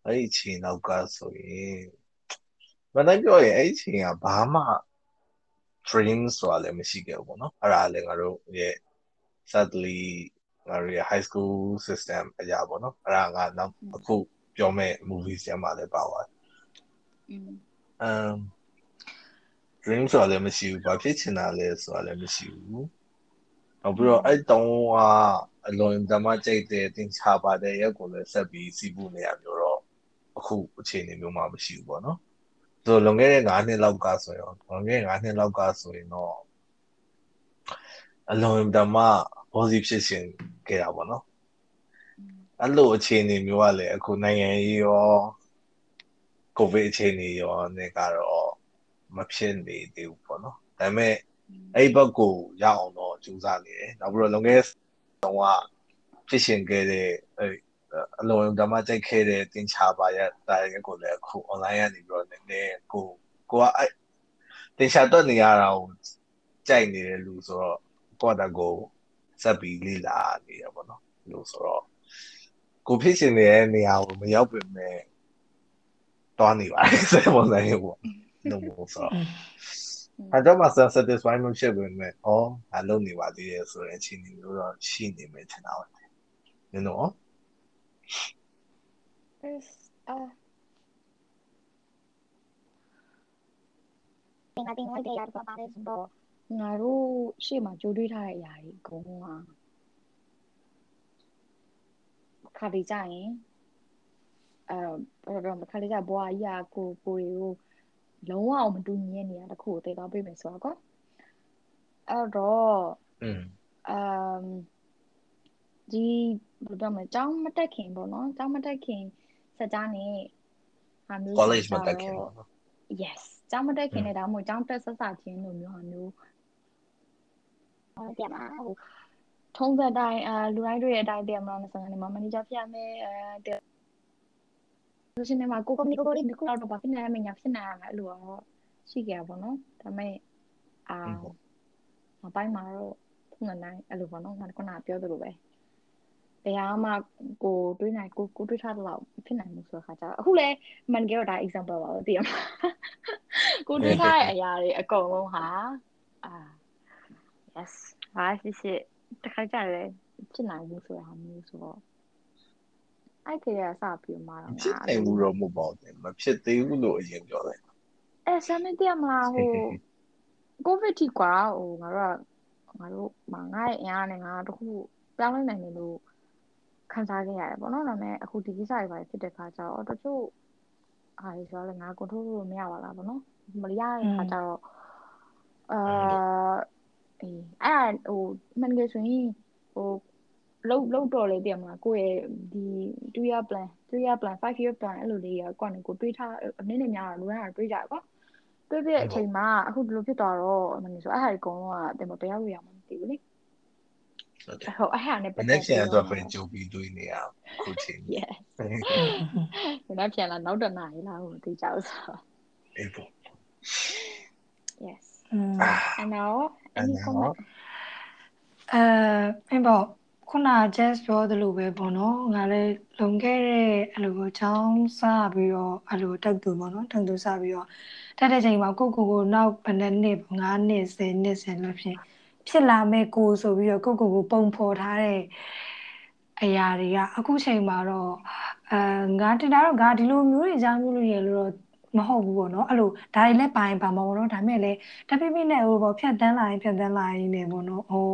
အဲ့ဒီအချိန်လောက်ကဆိုရင်မနိုင်ပြောရင်အဲ့ဒီအချိန်ကဘာမှ dream ဆိုတာလည်းမရှိခဲ့ဘူးပေါ့နော်အဲ့ဒါလည်းငါတို့ရဲ့ sadly ငါတို့ရဲ့ high school system အရာပေါ့နော်အဲ့ဒါငါနောက်အခု ပြောမဲ့ movies ထဲမှာလည်းပါသွားတယ်။ um dream ဆိုတာလည်းမရှိဘူး။ဘာဖြစ်ချင်တာလဲဆိုတာလည်းမရှိဘူး။နောက်ပြီးတော့အဲ့တုံးကအလွန်တမကြိတ်တဲ့တင်ချပါတယ်ရက်ကိုလည်းဆက်ပြီးစီးပူနေရမျိုးတော့အခုအခြေအနေမျိုးမှမရှိဘူးပေါ့နော်။ဆိုလွန်ခဲ့တဲ့9နှစ်လောက်ကဆိုရင်လွန်ခဲ့တဲ့9နှစ်လောက်ကဆိုရင်တော့အလွန်တမ positive ဖြစ်ရှင်ခဲ့တာပေါ့နော်။ အဲ့လိုအခြေအနေမျိုးကလည်းအခုနိုင်ငံရေးရောကိုဗစ်အခြေအနေရောနဲ့ကတော့မဖြစ်နေသေးဘူးပေါ့နော်ဒါပေမဲ့အဲ့ဘက်ကိုရောက်အောင်တော့ကြိုးစားနေတယ်နောက်ပြီးတော့လုံခဲ့တော့ကဖြစ်ရှင်ခဲ့တဲ့အဲ့အလုံးဓမ္မကြိုက်ခဲ့တဲ့တင်ချပါရတာရကိုလည်းအခု online ကနေပြီးတော့နည်းနည်းကိုကိုကအဲ့တင်ချတော့နေရတာကိုကြိုက်နေတဲ့လူဆိုတော့ကိုယ့်တကိုစက်ပြီးလေ့လာနေရပါတော့လို့ဆိုတော့ ကိုဖြစ်ရှင်နေတဲ့နေရာကိုမရောက်ပြင်မဲ့တွားနေပါတယ်ဆိုတဲ့ပုံစံမျိုးပေါ့လို့ပေါ့ဆိုတော့အဲ့တော့မှ satisfy မဖြစ်ဘူးမဲ့ဩအလုံးနေပါသေးရဲ့ဆိုတဲ့အခြေအနေမျိုးတော့ရှိနေမယ်ထင်တာပဲနင်တော့ There's uh ငါတင်ဝိုက်တဲ့ရတော့ပါတယ်ဆိုတော့ငါတို့ရှေ့မှာကြိုးတွေးထားတဲ့အရာတွေအကုန်လုံးက ခါလေးကြရင်အဲ့တော့တော့ခါလေးကြဘွားကြီးကကိုကိုတွေကိုလုံးဝမတူညီတဲ့နေရာတစ်ခုကိုတည်သွားပြမယ်ဆိုတော့ကွာအဲ့တော့อืมအမ်ဒီဘယ်တော့မှကျောင်းမတက်ခင်ပေါ့နော်ကျောင်းမတက်ခင်စကြနဲ့ဟာမျိုး college မတက်ခင် yes ကျောင်းမတက်ခင်နဲ့ဒါမှမဟုတ်ကျောင်းတက်ဆက်စချင်းလိုမျိုးဟာမျိုးဟုတ်တယ်ပါ ထုံးစံတိုင်းအာလူတိုင်းတို့ရဲ့အတိုင်းတည်မလား25နှစ်မှာမန်နေဂျာဖြစ်ရမယ်အဲဆိုရှင်နေမှာကိုကိုကိုကိုဒီကိုတော့ဘာဖြစ်နေရမညာဖြစ်နေရမယ်အဲ့လိုတော့ရှိကြပါတော့ဒါပေမဲ့အာနောက်ပိုင်းမှာတော့ထုံးစံတိုင်းအဲ့လိုပေါ့နော်ငါကနပြောသလိုပဲတရားမှကိုတွေးနိုင်ကိုကိုတွေးထားတော့ဖြစ်နိုင်မှုဆိုခါကြအခုလဲမန်ကေတော့ဒါ example ပါတော့တည်ရမှာကိုတွေးထားတဲ့အရာတွေအကုန်လုံးဟာအာ yes ဟာရှိရှိ တခါကြတယ်ဖြစ်နိုင်ဘူးဆိုတာမျိုးဆိုတော့အဲ့ကလေးကစပြီးမှတော့ဖြစ်နိုင်ဘူးတော့မဟုတ်ပါဘူးမဖြစ်သေးဘူးလို့အရင်ပြောတယ်အဲဆမ်မတရမလားဟိုကိုဗစ်တီကွာဟိုငါတို့ကငါတို့မငါ့ရဲ့အင်အားနဲ့ငါတခုပြောင်းလဲနိုင်တယ်လို့ခခံစားခဲ့ရတယ်ပေါ့နော်ဒါပေမဲ့အခုဒီကိစ္စတွေပါဖြစ်တဲ့ခါကျတော့တချို့ဟာတွေဆိုတော့လည်းငါ control လို့မရပါလားပေါ့နော်မရတဲ့ခါကျတော့အာ အေးအဲ့ဟိုမှန်ကဆိုရင်ဟိုလုံးလုံးတော်လေတည်မလားကိုယ့်ရဲ့ဒီ2 year plan 3 year plan 5 year plan အဲ့လိုလေးကကိုယ့်နဲ့ကိုတွေးထားအနည်းနဲ့များတာလိုရတာတွေးကြရကွာတွေးပြတဲ့အချိန်မှာအခုဒီလိုဖြစ်သွားတော့မှန်ကဆိုအဲ့ဟာတွေအကုန်လုံးကတင်မတရားလို့ရမှာမသိဘူးလေဟုတ်တယ်ဟုတ်အဲ့ဟာနဲ့မနေ့ပြန်တော့ပြန်ကြိုပြီးတွေးနေရခုချိန် yes မနေ့ပြန်လာနောက်တနားရီလာဟိုသိကြအောင်ဆိုအေးပေါ့ yes อืม and now any And now? comment အဲအင်းပေါ့ခုန just ပြောသလိုပဲပေါ့နော်ငါလည်းလုံခဲ့တဲ့အဲ့လိုချောင်းစားပြီးတော့အဲ့လိုတက်သူပေါ့နော်တက်သူစားပြီးတော့တက်တဲ့ချိန်မှာကိုကိုကိုနောက်ဘယ်နှစ်နှစ်9နှစ်10နှစ်10လို့ဖြစ်ဖြစ်လာမဲ့ကိုဆိုပြီးတော့ကိုကိုကိုပုံဖော်ထားတဲ့အရာတွေကအခုချိန်မှာတော့အဲငါတင်တာတော့ငါဒီလိုမျိုးတွေကြားမျိုးလို့ရလို့တော့ မဟုတ်ဘူးပေါ့နော်အဲ့လိုဒါတွေလည်းပိုင်းပါမှာပေါ့နော်ဒါပေမဲ့လည်းတပိပိနဲ့ဟိုပေါ့ဖြတ်တန်းလာရင်ဖြတ်တန်းလာရင်နေပေါ့နော်ဟို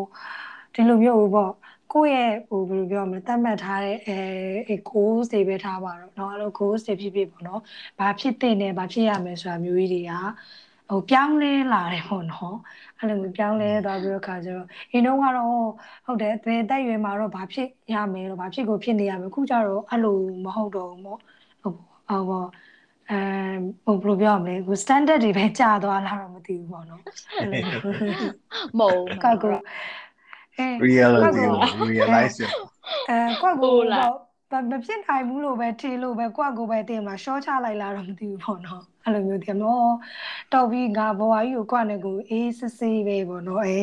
ဒီလိုမျိုးဟိုပေါ့ကိုယ့်ရဲ့ဟိုဘယ်လိုပြောမလဲတတ်မှတ်ထားတဲ့အဲအဲ goals တွေပဲထားပါတော့เนาะအဲ့လို goals တွေဖြစ်ဖြစ်ပေါ့နော်ဘာဖြစ်တဲ့နဲ့ဘာဖြစ်ရမယ်ဆိုတာမျိုးကြီးတွေကဟိုပြောင်းလဲလာတယ်ပေါ့နော်အဲ့လိုမျိုးပြောင်းလဲသွားပြီးတော့ခါကျတော့အရင်တော့ကတော့ဟုတ်တယ်ဘယ်တက်ရွယ်မှာတော့ဘာဖြစ်ရမယ်တော့ဘာဖြစ်ကိုဖြစ်နေရမယ်အခုကျတော့အဲ့လိုမဟုတ်တော့ဘူးပေါ့ဟိုဟိုပေါ့ အဲဟိုဘယ်လိုပြောရမလဲဟို standard တွေပဲကြာသွားလာတော့မသိဘူးပေါ့နော်အဲ့လိုမျိုးမုံကောက်ကိုအဲ reality ကို realize ရအဲကွက်ကိုဟုတ်လားပေါ့မဖြစ်နိုင်ဘူးလို့ပဲထင်လို့ပဲကွက်ကိုပဲတင်မှာရှော့ချလိုက်လာတော့မသိဘူးပေါ့နော်အဲ့လိုမျိုးတင်တော့တော်ပြီးငါဘဝကြီးကိုကွက်နဲ့ကိုအေးစစ်စစ်ပဲပေါ့နော်အဲ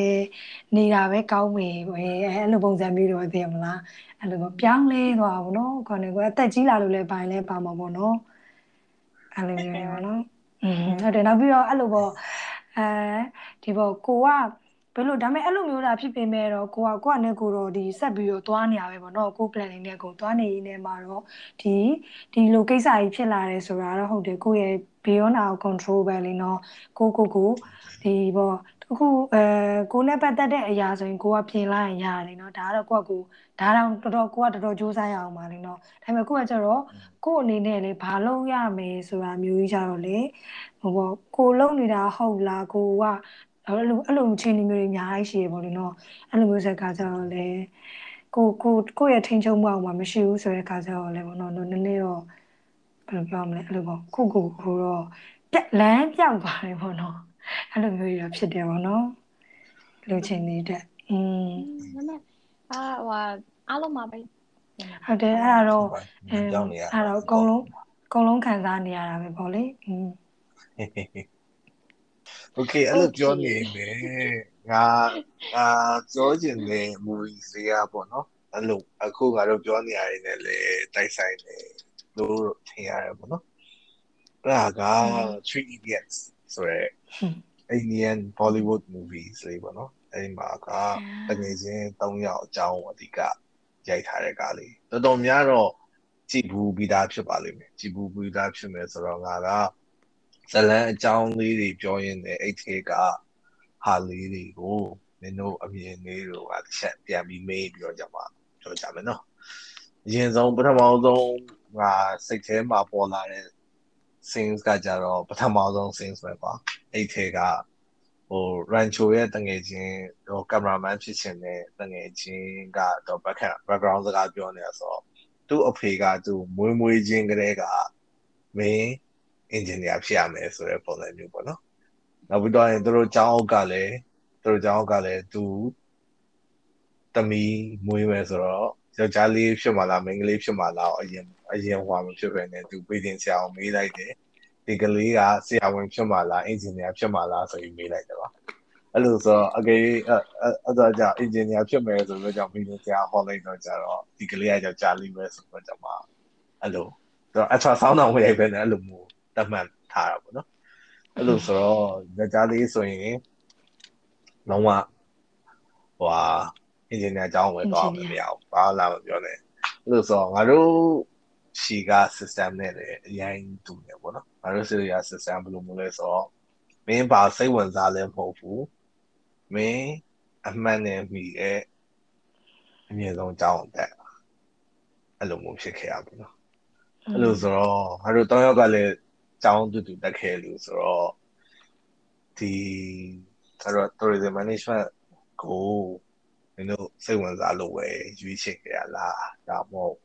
နေတာပဲကောင်းမယ်ပေါ့အဲအဲ့လိုပုံစံမျိုးတော့သိရမလားအဲ့လိုပေါ့ပြောင်းလဲသွားပါဘောနော်ကွက်နဲ့ကိုအသက်ကြီးလာလို့လည်းပိုင်းလဲပါမှာပေါ့နော် အဲ့လိုမျိုးတွေပေါ့နော်อืมဟုတ်တယ်နောက်ပြီးတော့အဲ့လိုပေါ့အဲဒီပေါ့ကိုကဘယ်လိုဒါပေမဲ့အဲ့လိုမျိုးတာဖြစ်ပေမဲ့တော့ကိုကကိုကနဲ့ကိုတော့ဒီဆက်ပြီးတော့သွားနေရပဲပေါ့နော်ကို planning နဲ့ကိုသွားနေရင်းနဲ့မှာတော့ဒီဒီလိုကိစ္စကြီးဖြစ်လာတယ်ဆိုတာတော့ဟုတ်တယ်ကိုရဲ့ beyond our control ပဲလေနော်ကိုကိုကိုဒီပေါ့ အခုအဲကိုနဲ့ပတ်သက်တဲ့အရာဆိုရင်ကိုကပြင်လိုက်ရင်ရတယ်နော်ဒါကတော့ကိုကကိုဒါတော့တော်တော်ကိုကတော်တော်စူးစမ်းရအောင်ပါလေနော်ဒါပေမဲ့ကိုကကျတော့ကိုအနေနဲ့လေဘာလုပ်ရမယ်ဆိုတာမျိုးကြီးကြတော့လေဟိုပေါ့ကိုလုပ်နေတာဟုတ်လားကိုကအဲ့လိုအဲ့လိုချင်းနေမျိုးတွေအများကြီးရှိရပေါ့လေနော်အဲ့လိုမျိုးဆက်ခါကျတော့လေကိုကိုကိုရဲ့ထိန်ချုံမှုအောင်မှာမရှိဘူးဆိုတဲ့ခါကျတော့လေပေါ့နော်နည်းနည်းတော့ဘယ်လိုပြောမလဲအဲ့လိုပေါ့ကိုကိုဟိုတော့ပြက်လန်းပြောက်ပါတယ်ပေါ့နော် အဲ့လိုမျိုးတွေတော့ဖြစ်တယ်ပေါ့နော်လူချင်းနေတဲ့อืม ဒါပေမဲ့အာဟိုအားလုံးမှာပဲ ဟုတ်တယ်အဲ့ဒါတော့ အဲကြောင်းနေရ အဲ့ဒါတော့အကုန်လုံးအကုန်လုံးခံစားနေရတာပဲပေါ့လေอืม Okay အဲ့လိုပြောနေမယ်ငါအာပြောချင်တဲ့ movie တွေကပေါ့နော်အဲ့လိုအခုငါတို့ပြောနေရတယ်နဲ့လေတိုက်ဆိုင်နေလို့ထင်ရတယ်ပေါ့နော်အဲ့ဒါက Three Idiots ဆိုရဲ Indian Bollywood movies လေးပေါ့နော်အဲ့ဒီမှာကတကယ်ချင်း၃ယောက်အကြောင်းအဓိကရိုက်ထားတဲ့ကားလေးတော်တော်များတော့ကြည့်ဘူးပြီးသားဖြစ်ပါလိမ့်မယ်ကြည့်ဘူးပြီးသားဖြစ်မယ်ဆိုတော့ငါကဇလန်အကြောင်းလေးတွေပြောရင်းနဲ့အဲ့ထဲကဟာလေးတွေကိုမင်းတို့အမြင်လေးတွေကတစ်ချက်ပြန်ပြီးမေးပြီးတော့ကြမှာပြောကြမယ်နော်အရင်ဆုံးပထမဆုံးငါစိတ်ထဲမှာပေါ်လာတဲ့ scenes ကကြတော့ပထမဆုံး scenes ပဲပါအဲ့ထဲကဟို Rancho ရဲ့တငယ်ချင်းဟို cameraman ဖြစ်ရှင်တဲ့တငယ်ချင်းကတော့ background background စကားပြောနေတာဆိုတော့သူ့အဖေကသူ့မွေးမွေးချင်းကလေးကမင်း engineer ဖြစ်ရမယ်ဆိုတဲ့ပုံစံမျိုးပေါ့နော်။နောက်ပြီးတော့ရင်တို့ကျောင်းအုပ်ကလည်းတို့ကျောင်းအုပ်ကလည်းသူတမီမွေးမယ်ဆိုတော့ယောက်ျားလေးဖြစ်မှာလားမိန်းကလေးဖြစ်မှာလားအရင်အရင်ဟွာမဖြစ်ပဲနဲ့သူပြည်တင်ဆရာအောင်မေးလိုက်တယ်။ဒီကလေးကဆရာဝန်ဖြစ်မှာလား engineer ဖြစ်မှာလားဆိုပြီးမေးလိုက်တယ်ပါ။အဲ့လိုဆိုတော့အကေအဲ့အဲ့တော့じゃ engineer ဖြစ်မယ်ဆိုတော့ကြောင့်ပြည်တင်ဆရာဟောလိုက်တော့ကြတော့ဒီကလေးကယောက်ျားလေးပဲဆိုတော့ကြောင့်မှအဲ့လိုတော့ ultra sound တော့ဝင်ပဲနဲ့အဲ့လိုမျိုးတတ်မှတ်ထားတာပေါ့နော်အဲ့လိုဆိုတော့ယောက်ျားလေးဆိုရင်လုံးဝဟို ဟာ engineer အကြောင်းပဲတော့မရဘူးဘာလာမပြောနဲ့အဲ့လိုဆိုတော့ငါတို့ရှီက system နဲ့လည်းအရင်တူနေပေါ့နော်ငါတို့ serial system ဘယ်လိုမျိုးလဲဆိုတော့မင်းပါစိတ်ဝင်စားလည်းမဟုတ်ဘူးမင်းအမှန်နဲ့မိရဲ့အမြင့်ဆုံးအကြောင်းတက်အဲ့လိုမျိုးဖြစ်ခဲ့ရပြီနော်အဲ့လိုဆိုတော့ငါတို့တောင်းယောက်ကလည်းကျောင်းတူတူတက်ခဲ့လို့ဆိုတော့ဒီအဲ့တော့ tourism management ကို မင်းတို့စိတ်ဝင်စားလို့ပဲရွေးချယ်ခဲ့ရလားဒါမှမဟုတ်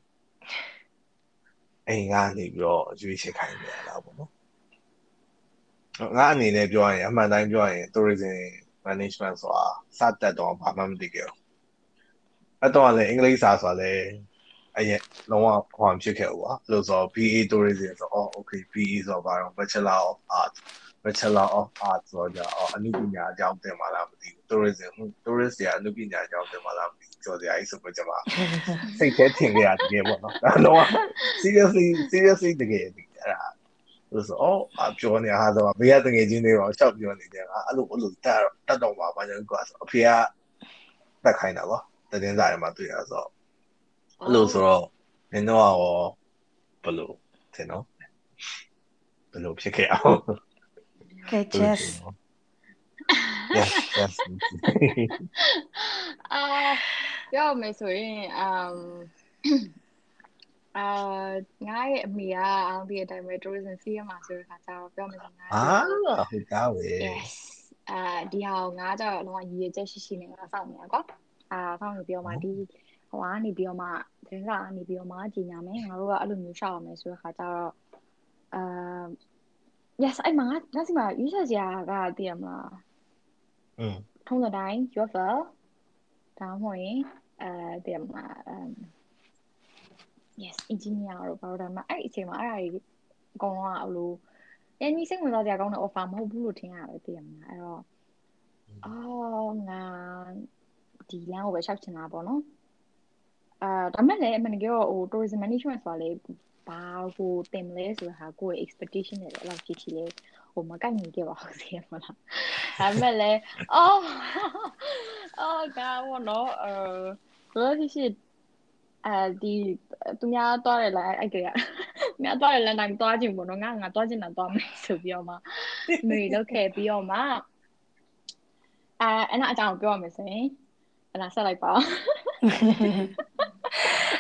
အိမ်ကနေပြီးတော့ရွေးချယ်ခိုင်းခဲ့ရလားပေါ့နော်ငါအနေနဲ့ပြောရင်အမှန်တိုင်းပြောရင် tourism management ဆိုတာစတက်တော့ဘာမှမသိခဲ့ဘူးအဲ့တော့လည်းအင်္ဂလိပ်စာဆိုတာလည်းအရင်လုံးဝဟောဖြစ်ခဲ့ဘူးကွာလို့ဆိုတော့ BA tourism ဆိုတော့ okay BE ဆိုတော့ဘာတော့ Bachelor of Art Bachelor of Art ဆိုတော့အော်အနုပညာအကြောင်းသင်ပါလားမသိဘူး tourism tourist တွေအနုပညာအကြောင်းသင်ပါလားမသိဘူးကြော်စရာကြီးဆိုတော့ကျွန်မစိတ်ထဲထင်ခဲ့ရတကယ်ပေါ့နော်ဒါလုံးဝ seriously seriously တကယ်အဲ့ဒါလို့ဆိုတော့အပြောနေဟာဆိုတော့ဘေးကတငယ်ချင်းတွေတော့ရှောက်ပြောနေတယ်အဲ့လိုအဲ့လိုတက်တက်တော့မှာဘာကြောင့်ကွာဆိုအဖေကတက်ခိုင်းတာပေါ့တည်င်းစာထဲမှာတွေ့ရဆိုတော့အဲ့လိုဆိုတော့နင်တို့ရောဘယ်လိုထင်နော်ဘယ်လိုဖြစ်ခဲ့အောင် Okay chess yes yes အာပြောမယ်ဆိုရင်အမ်အာငါရဲ့အမေကအောင်ဒီအတိုင်းပဲ tourism field မှာဆိုတဲ့ခါကျတော့ပြောမယ်ဆိုငါအာဟုတ်တာပဲ yes အာဒီဟာကိုငါကျတော့လုံးဝရည်ရချက်ရှိရှိနဲ့ငါစောင့်နေတာကွာအာစောင့်နေပြီးတော့မှဒီဟိုကနေပြီးတော့မှသတင်းစာကနေပြီးတော့မှကြီးညာမယ်ငါတို့ကအဲ့လိုမျိုးရှောက်ရမယ်ဆိုတဲ့ခါကျတော့အာ yes အဲ့မှာငါငါစီမှာရွေးချက်စရာကသိရမလားอืม ထုံးစံတိုင်း UFL ဒါမှမဟုတ်ရင်အဲတည်မှာအမ် yes engineer တော့ဘာလို့ဒါမှအဲ့ဒီအချိန်မှာအဲ့ဒါကြီးအကုန်လုံးကအဲ့လိုအရင်စိတ်ဝင်စားစရာကောင်းတဲ့ offer မဟုတ်ဘူးလို့ထင်ရတယ်တည်မှာအဲ့တော့အော်ငါဒီလမ်းကိုပဲရှောက်ချင်တာပေါ့နော်အာဒါမဲ့လည်းအမှန်တကယ်တော့ဟို tourism management ဆိုတာလေဘာကိုတင်မလဲဆိုတာဟာကိုယ့်ရဲ့ expectation တွေလည်းအဲ့လောက်ကြီးကြီးလေ ဟိုမကိုက်ညီခဲ့ပါဘူးစီရမလားဒါပေမဲ့လည်းအော်အော်ဒါဘောနော်အဲဘယ်လိုရှိအဲဒီသူများသွားတယ်လားအဲ့ကလေးကများသွားတယ်လမ်းတိုင်းသွားခြင်းပေါ့နော်ငါငါသွားခြင်းတာသွားမယ်ဆိုပြီးတော့မှမေလောက်ခဲ့ပြီးတော့မှအဲအဲ့နောက်အကြောင်းပြောရမယ်ဆိုရင်အဲ့ဒါဆက်လိုက်ပါ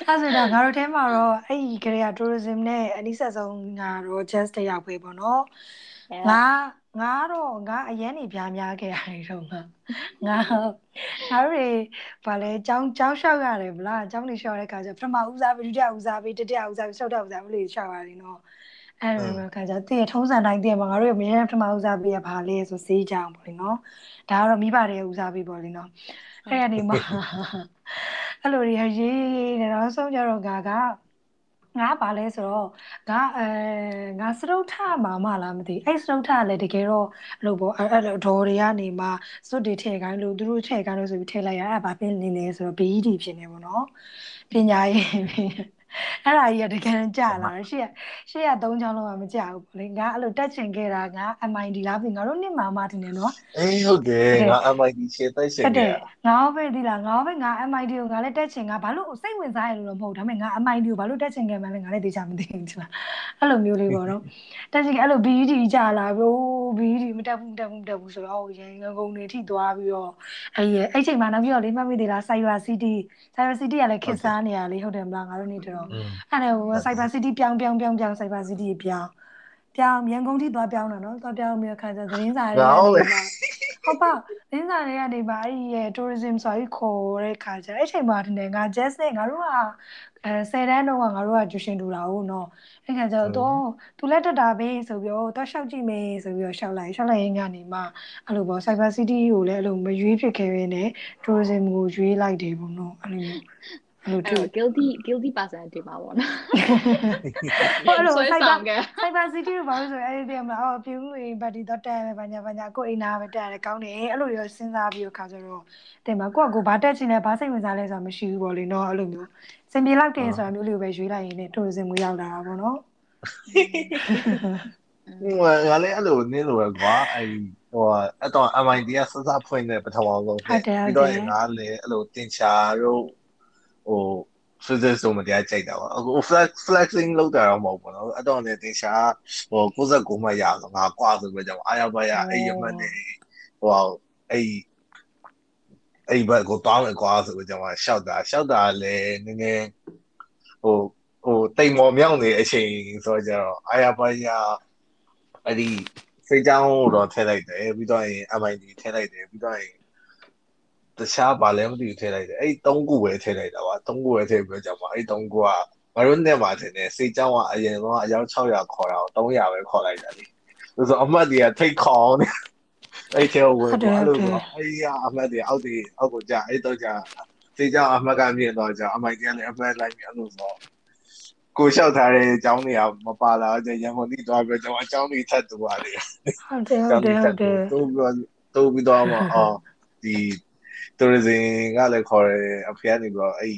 အဲ့ဆိုတော့ငါတို့ထဲမှာတော့အဲ့ဒီကလေးက tourism နဲ့အနည်းဆက်ဆုံးငါတော့ just တယောက်ပဲပေါ့နော် ငါငါတော့ငါအရင်နေပြားများခဲ့ရတယ်တော့ငါငါငါတို့တွေဗာလဲចောင်းចောင်းလျှောက်ရတယ်ဗလားចောင်းနေလျှောက်တဲ့ခါကျပထမဦးစားပေးဒုတိယဦးစားပေးတတိယဦးစားပေးစတုတ္ထဦးစားပေးလို့လျှောက်ရတယ်နော်အဲ့လိုခါကျတည့်ထုံးစံတိုင်းတည့်မှာငါတို့ရမင်းပထမဦးစားပေးရပါလေဆိုစေးကြအောင်ပေါ့လေနော်ဒါကတော့မိဘတွေဦးစားပေးပေါ့လေနော်အဲ့ရနေမှာအဲ့လိုတွေရေးရေးနေတော့ဆုံးကြတော့ငါက ငါပါလဲဆိုတော့ငါအဲငါစတုထမှာမလားမသိအဲ့စတုထလည်းတကယ်တော့အဲ့လိုပေါ့အဲ့လိုဒေါ်တွေကနေမှစွတ်တွေထည့်ခိုင်းလို့သူတို့ထည့်ခိုင်းလို့ဆိုပြီးထည့်လိုက်ရအဲ့ဘာဖြစ်နေလဲဆိုတော့ BED ဖြစ်နေပေါ့နော်ပညာရေး အဲ့ဒါကြီးကတကယ်ကြာလာတယ်ရှေ့ရှေ့က၃ချောင်းလုံးကမကြာဘူးလေငါအဲ့လိုတက်ချင်ခဲ့တာငါ MID လားပြီငါတို့နှစ်မှာမှတင်နေနော်အေးဟုတ်တယ်ငါ MIT ရှေ့တိုက်ရှင်ဟုတ်တခဲ့ယ်ငါပဲဒီလားငါပဲငါ MID ကိုငါလည်းတက်ချင်ငါဘာလို့စိတ်ဝင်စားရလို့တော့မဟုတ်ဒါပေမဲ့ငါ MID ကိုဘာလို့တက်ချင်ခဲ့မှန်းလဲငါလည်းသိချာမသိဘူးဒီလားအဲ့လိုမျိုးလေးပေါ့နော်တက်ချင်အဲ့လို BED ကြာလာပြီ BED မတက်ဘူးမတက်ဘူးမတက်ဘူးဆိုတော့ရန်ကုန်နေထိသွားပြီးတော့အဲ့ရအဲ့ချိန်မှာနောက်ပြီးတော့လေးမှတ်မိသေးလား Cyber City Cyber City ကလည်းခစ်စားနေရလေဟုတ်တယ်မလားငါတို့နေတော့อืมအဲ့ဒါဟို Cyber City ပြောင်းပြောင်းပြောင်းပြောင်း Cyber City ပြောင်းပြောင်းရန်ကုန်ထိသွားပြောင်းတာနော်သွားပြောင်းပြီးတော့ခါကျသတင်းစာတွေငါဟုတ်ပဲဟုတ်ပါသတင်းစာတွေကနေပါအဲ့ဒီရဲ့ tourism ဆိုပြီးခေါ်တဲ့ခါကျအဲ့ချိန်မှာတင်တယ်ငါ just နဲ့ငါတို့ကအဲ10တန်းတော့ငါတို့ကကျူရှင်တူလာဟုတ်နော်အဲ့ခါကျတော့တော့သူလက်တက်တာပဲဆိုပြီးတော့တော့ရှောက်ကြည့်မယ်ဆိုပြီးတော့ရှောက်လိုက်ရှောက်လိုက်ရင်ကနေမှအဲ့လိုပေါ့ Cyber City ကိုလည်းအဲ့လိုမရွေးဖြစ်ခဲ့ရင်းနဲ့ tourism ကိုရွေးလိုက်တယ်ပေါ့နော်အဲ့လိုမျိုးအဲ့ လိုအဲ့တွေ့တော့ guilty guilty person တွေပါပေါ့နော်ဟိုအဲ့လိုဆွဲ cyber ဆောင်ခဲ့ cyber city ကိုဘာလို့ဆိုအဲ့ဒီတည်းမှာအော်ပြုံးလို့ဘတ်တီတော့တက်မယ်ဘာညာဘာညာကိုအိမ်နာပဲတက်ရတယ်ကောင်းတယ်အဲ့လိုရောစဉ်းစားပြီးတော့ခါကြတော့တင်မှာကိုကကိုဘာတက်ချင်လဲဘာစိတ်ဝင်စားလဲဆိုတာမရှိဘူးပေါ့လေနော်အဲ့လိုမျိုးစင်ပြေလောက်တယ်ဆိုတာမျိုးလေးကိုပဲရွေးလိုက်ရင်လည်း tourism ကိုရောက်လာတာပေါ့နော်ဟိုငါလည်းအဲ့လိုနင်းလို့ပဲကွာအဲ့ဟိုအဲ့တော့ MIT ကစစဖွင့်တဲ့ပထမဆုံးပြီးတော့ငါလည်းအဲ့လိုတင်ချာတို့ ဟို physics ဆိုမတရားကြိုက်တာပါအခု flex flexing လောက်တာတော့မဟုတ်ဘူးနော်အဲ့တော့လည်းတင်ချာဟို69မှတ်ရဆိုငါကွာဆိုပြီးတော့အာရပါရအဲ့ရမှတ်နေဟိုအဲ့အဲ့ဘက်ကိုတောင်းမယ်ကွာဆိုပြီးတော့ရှောက်တာရှောက်တာလည်းနည်းနည်းဟဟိုဟိုတိမ်မော်မြောက်နေအချိန်ဆိုတော့ကျတော့အာရပါရအဲ့ဒီစိတ်ကြောင်းတော့ထည့်လိုက်တယ်ပြီးတော့ရင် MID ထည့်လိုက်တယ်ပြီးတော့ရင် တခြားဘာလဲမသိဘူးထည့်လိုက်တယ်အဲ့သုံးခုပဲထည့်လိုက်တာပါသုံးခုပဲထည့်ပြီးတော့ကြာမှာအဲ့သုံးခုကမရုံးနဲ့မှာထင်တယ်စိတ်ကြောင်းကအရင်ကအယောက်600ခေါ်တာကို300ပဲခေါ်လိုက်တာလေဆိုတော့အမှတ်တွေကထိတ်ခေါင်းနေအဲ့ချေဝင်သွားလို့ဆိုအဲ့ရအမှတ်တွေအောက်တွေအောက်ကိုကြာအဲ့တော့ကြာစိတ်ကြောင်းအမှတ်ကမြင်တော့ကြာအမိုက်တရားလည်းအမှတ်လိုက်ပြီးအဲ့လိုဆိုကိုလျှောက်ထားတဲ့အကြောင်းတွေကမပါလာတော့ရန်ကုန်တိသွားပြီးတော့အကြောင်းတွေထပ်တူပါလေဟုတ်တယ်ဟုတ်တယ်ဟုတ်တယ်တိုးပြီးတိုးပြီးတော့မှအော်ဒီ tourism ကလည်းခေါ်တယ်အဖေကနေပြီးတော့အဲ့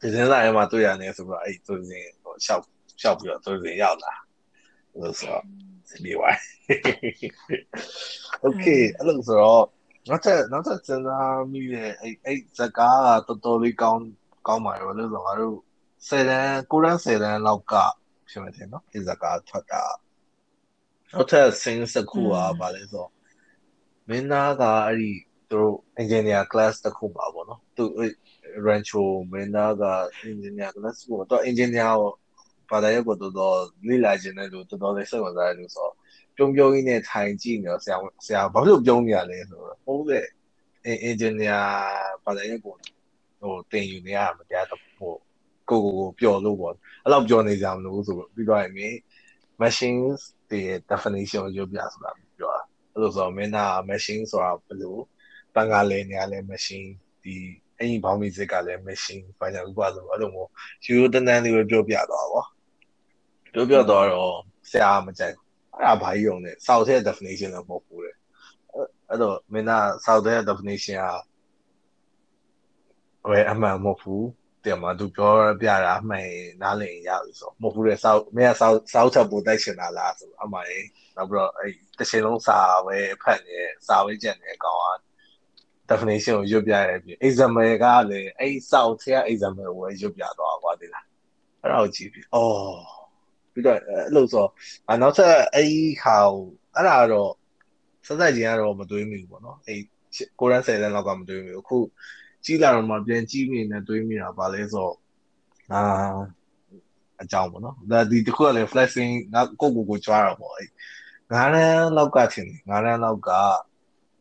ဒီစင်းလာရဲမှာတွေ့ရတယ်ဆိုတော့အဲ့ tourism ဟိုရှောက်ရှောက်ပြီးတော့ tourism ရောက်လာလို့ဆိုတော့ဒီဝိုင်း Okay အဲ့လိုဆိုတော့နောက်ထပ်နောက်ထပ်စဉ်းစားမိတဲ့အဲ့အဲ့ဇကားကတော်တော်လေးကောင်းကောင်းပါရောလို့ဆိုတော့ငါတို့10တန်း9တန်း10တန်းလောက်ကဖြစ်မယ်ထင်နော်ဒီဇကားထွက်တာနောက်ထပ် sing တစ်ခုကဘာလဲဆိုတော့မင်းသားကအဲ့ဒီ သူတို့ engineer class တစ်ခုပါပေါ့နော်သူ rancho မင်းသားက engineer class ကိုတော့ engineer ကိုဘာသာရပ်ကိုတော်တော်လေ့လာခြင်းနဲ့လို့တော်တော်လေးစိတ်ဝင်စားတယ်လို့ဆိုတော့ပြုံးပြုံးကြီးနဲ့ထိုင်ကြည့်နေတော့ဆရာဆရာဘာလို့ပြုံးနေရလဲဆိုတော့ဟုတ်တဲ့ engineer ဘာသာရပ်ကိုဟိုတင်ယူနေရမှာတရားတော့ဟိုကိုကိုကိုပျော်လို့ပေါ့အဲ့လောက်ပျော်နေကြမလို့ဆိုပြီးတော့ရင် machines တွေ definition ကိုပြောပြဆိုတာပြောတာအဲ့လိုဆိုတော့မင်းသား machine ဆိုတာဘယ်လို ပန်ကလေးနေရလဲ machine ဒီအရင်ဘောင်းမီစစ်ကလည်း machine ဘာညာဥပဆိုအဲ့လိုမျိုးယူတန်းတန်းလေးပဲပြောပြတော့ဗောပြောပြတော့တော့ဆရာမကြိုက်အဲ့ဒါဘာကြီးုံလဲစောက်တဲ့ definition တော့မဟုတ်ဘူးလေအဲ့တော့မင်းသားစောက်တဲ့ definition ကဝယ်အမှန်မဟုတ်ဘူးတယ်မှာသူပြောပြတာအမှန်နားလည်ရပြီဆိုမဟုတ်ဘူးလေစောက်မင်းကစောက်စောက်ချက်ပိုတိုက်ရှင်တာလားဆိုအမှန်နောက်ပြီးတော့အဲ့တစ်ချိန်လုံးစာပဲဖတ်နေစာပဲကြက်နေအကောင်က definition ကိုရွတ်ပြရပြီ example ကလည်းအဲ့စောက်တဲ့ example ကိုရွတ်ပြသွားကွာဒီလားအဲ့ဒါကိုကြည့်ပြီအော်ပြီးတော့အဲ့လိုဆိုအနောက်ဆက်အဲ့ခါကိုအဲ့ဒါတော့စစချင်းကတော့မတွေးမိဘူးပေါ့နော်အဲ့ကိုရန်ဆယ်တန်းလောက်ကမတွေးမိဘူးအခုကြီးလာတော့မှပြန်ကြီးမိနေတွေးမိတာပါလဲဆိုအာအကြောင်းပေါ့နော်ဒါဒီတခုကလည်း flashing ငါကိုကိုကိုကြွားတာပေါ့အဲ့ငါးရန်လောက်ကထင်တယ်ငါးရန်လောက်က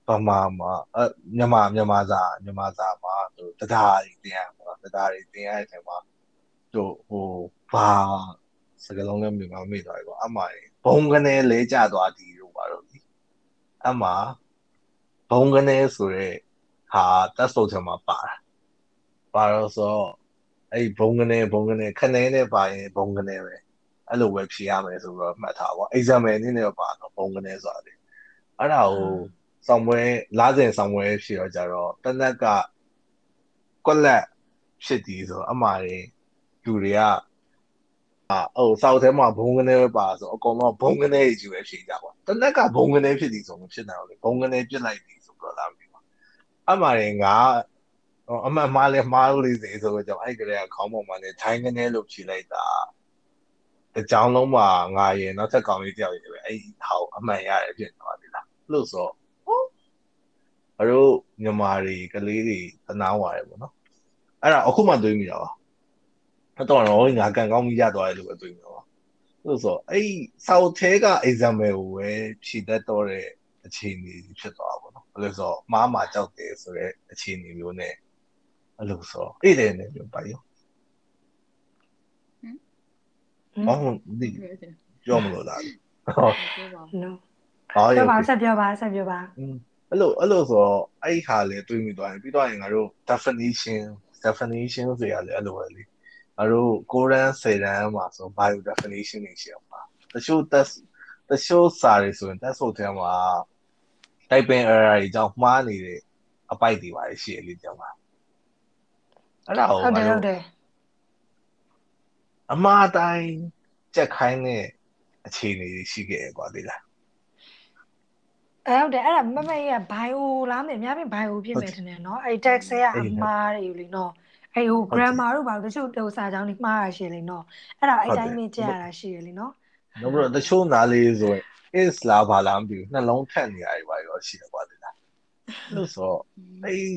ဗမာမှာအမြန်မာမြန်မာစာမြန်မာစာမှာဟိုတရားတွေတင်ရမှာတရားတွေတင်ရတဲ့အချိန်မှာဟိုဟိုဘာစကလုံးလည်းမြန်မာမိသွားပြီပေါ့အမှန်ဘုံကနေလဲကြသွားသည်လို့ပါတော့ဒီအမှဘုံကနေဆိုရဲဟာတက်ဆုပ်ချင်မှာပါတာပါတော့ဆိုအဲ့ဘုံကနေဘုံကနေခနေနဲ့ပါရင်ဘုံကနေပဲအဲ့လိုပဲဖြေရမယ်ဆိုတော့မှတ်ထားပါ exam အနေနဲ့ပါတော့ဘုံကနေဆိုတာလေအဲ့ဒါကို ဆောင်ပွဲလားစဉ်ဆောင်ပွဲဖြစ်တော့ကြတော့တနက်ကကွက်လက်ဖြစ်ဒီဆိုအမှားတွေလူတွေကအာဟိုစောက်ထဲမှာဘုံကနေပဲပါဆိုအကုန်လုံးဘုံကနေကြီးပဲဖြေကြပါတနက်ကဘုံကနေဖြစ်ဒီဆိုမဖြစ်နိုင်ဘူးလေဘုံကနေပြစ်လိုက်ပြီဆိုတော့လာပြီအမှားတွေငါအမှန်မှားလဲမှားလို့လေးစေဆိုတော့ကြောင့်အဲ့ကလေးကခေါင်းပေါ်မှာနေထိုင်းကနေလို့ဖြေလိုက်တာတကြောင်လုံးမှာငါရင်နောက်ထပ်ကောင်လေးတယောက်ရေပဲအဲ့ဟောက်အမှန်ရတယ်ဖြစ်သွားပြီလားလို့ဆို အတို့မြန်မာတွေကလေးတွေတနာဝါတယ်ပေါ့နော်အဲ့ဒါအခုမှတွေးမိတာပါအဲ့တော့တော့ငါကန်ကောင်းမိရသွားတယ်လို့ပဲတွေးမိတော့လို့ဆိုအဲ့စောက်သေးက example ကိုပဲဖြည့်တတ်တော့တဲ့အခြေအနေဖြစ်သွားပါတော့အဲ့လိုဆိုမားမာကြောက်တယ်ဆိုတဲ့အခြေအနေမျိုးနဲ့အဲ့လိုဆိုအဲ့တဲ့နဲ့ပြောပါရောဟောဒီပြောမလို့လားဟော no ဟောပြောပါဆက်ပြောပါဆက်ပြောပါ အဲ့လိုအဲ့လိုဆိုတော့အဲ့ဟာလေတွေးမိသွားရင်ပြီးတော့ရင်ငါတို့ definition definition ဆိုရလေအဲ့လိုပဲလေငါတို့ကိုရန်စေရန်မှာဆို bio definition တွေရှိအောင်ပါတချို့ test တချို့စာတွေဆိုရင် test ဆိုတဲ့မှာ typing error တွေကြောင့်မှားနေတဲ့အပိုက်တွေပါရှိရလေကြောင်းပါအဲ့ဒါကိုဟုတ်တယ်ငါဟုတ်တို့တယ်အမှားတိုင်းကြက်ခိုင်းတဲ့အခြေအနေတွေရှိခဲ့ရကွာဒီလား အဲ့ဟုတ်တယ်အဲ့ဒါမမရဲ့ bio လားမသိအများပြင် bio ဖြစ်မယ်ထင်တယ်နော်အဲ့ text ရဲ့အမှားတွေလေနော်အဲ့ဟို grammar တို့ပါတချို့ဟိုစာကြောင်းတွေမှားရရှိလေနော်အဲ့ဒါအဲ့တိုင်းပဲကြရတာရှိရလေနော်နောက်ပြီးတော့တချို့နားလေးဆိုရင် is လားဘာလားမသိဘူးနှလုံးထက်နေရတယ်ပါရောရှိတယ်ကွာဒီလားလို့ဆိုအဲ့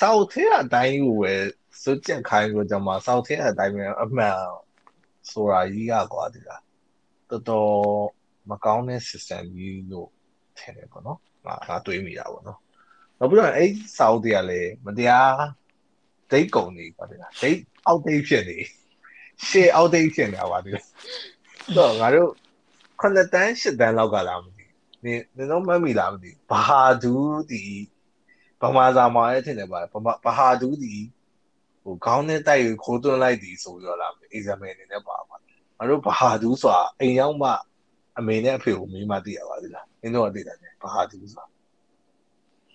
south ရဲ့အတိုင်းကိုပဲစွတ်ချက်ခိုင်းလို့ကျွန်မစောက်ထင်းအတိုင်းပဲအမှန်ဆိုတာကြီးကကွာဒီလားတော်တော်မကောင်းတဲ့ system ကြီးလို့ ထင်တယ်ပေါ့နော်ငါငါတွေးမိတာပေါ့နော်နောက်ပြီးတော့အဲ့စောက်တွေကလည်းမတရားဒိတ်ကုန်နေပါဒီလားဒိတ်အောက်ဒိတ်ဖြစ်နေရှေ့အောက်ဒိတ်ဖြစ်နေတာပါဒီလားတော့ငါတို့ခုနှစ်တန်းရှစ်တန်းလောက်ကလာမသိနင်နင်တော့မမိလားမသိဘာဒူးဒီဗမာစာမှာလည်းထင်တယ်ပါဗမာဘာဒူးဒီဟိုခေါင်းနဲ့တိုက်ရခိုးသွင်းလိုက်ဒီဆိုပြောလာမယ် exam အနေနဲ့ပါပါငါတို့ဘာဒူးဆိုတာအိမ်ရောက်မှအမေနဲ့အဖေကိုမေးမှသိရပါသေးလား နင်တို့ကသိတယ်ဘာဒူးဆိုတာ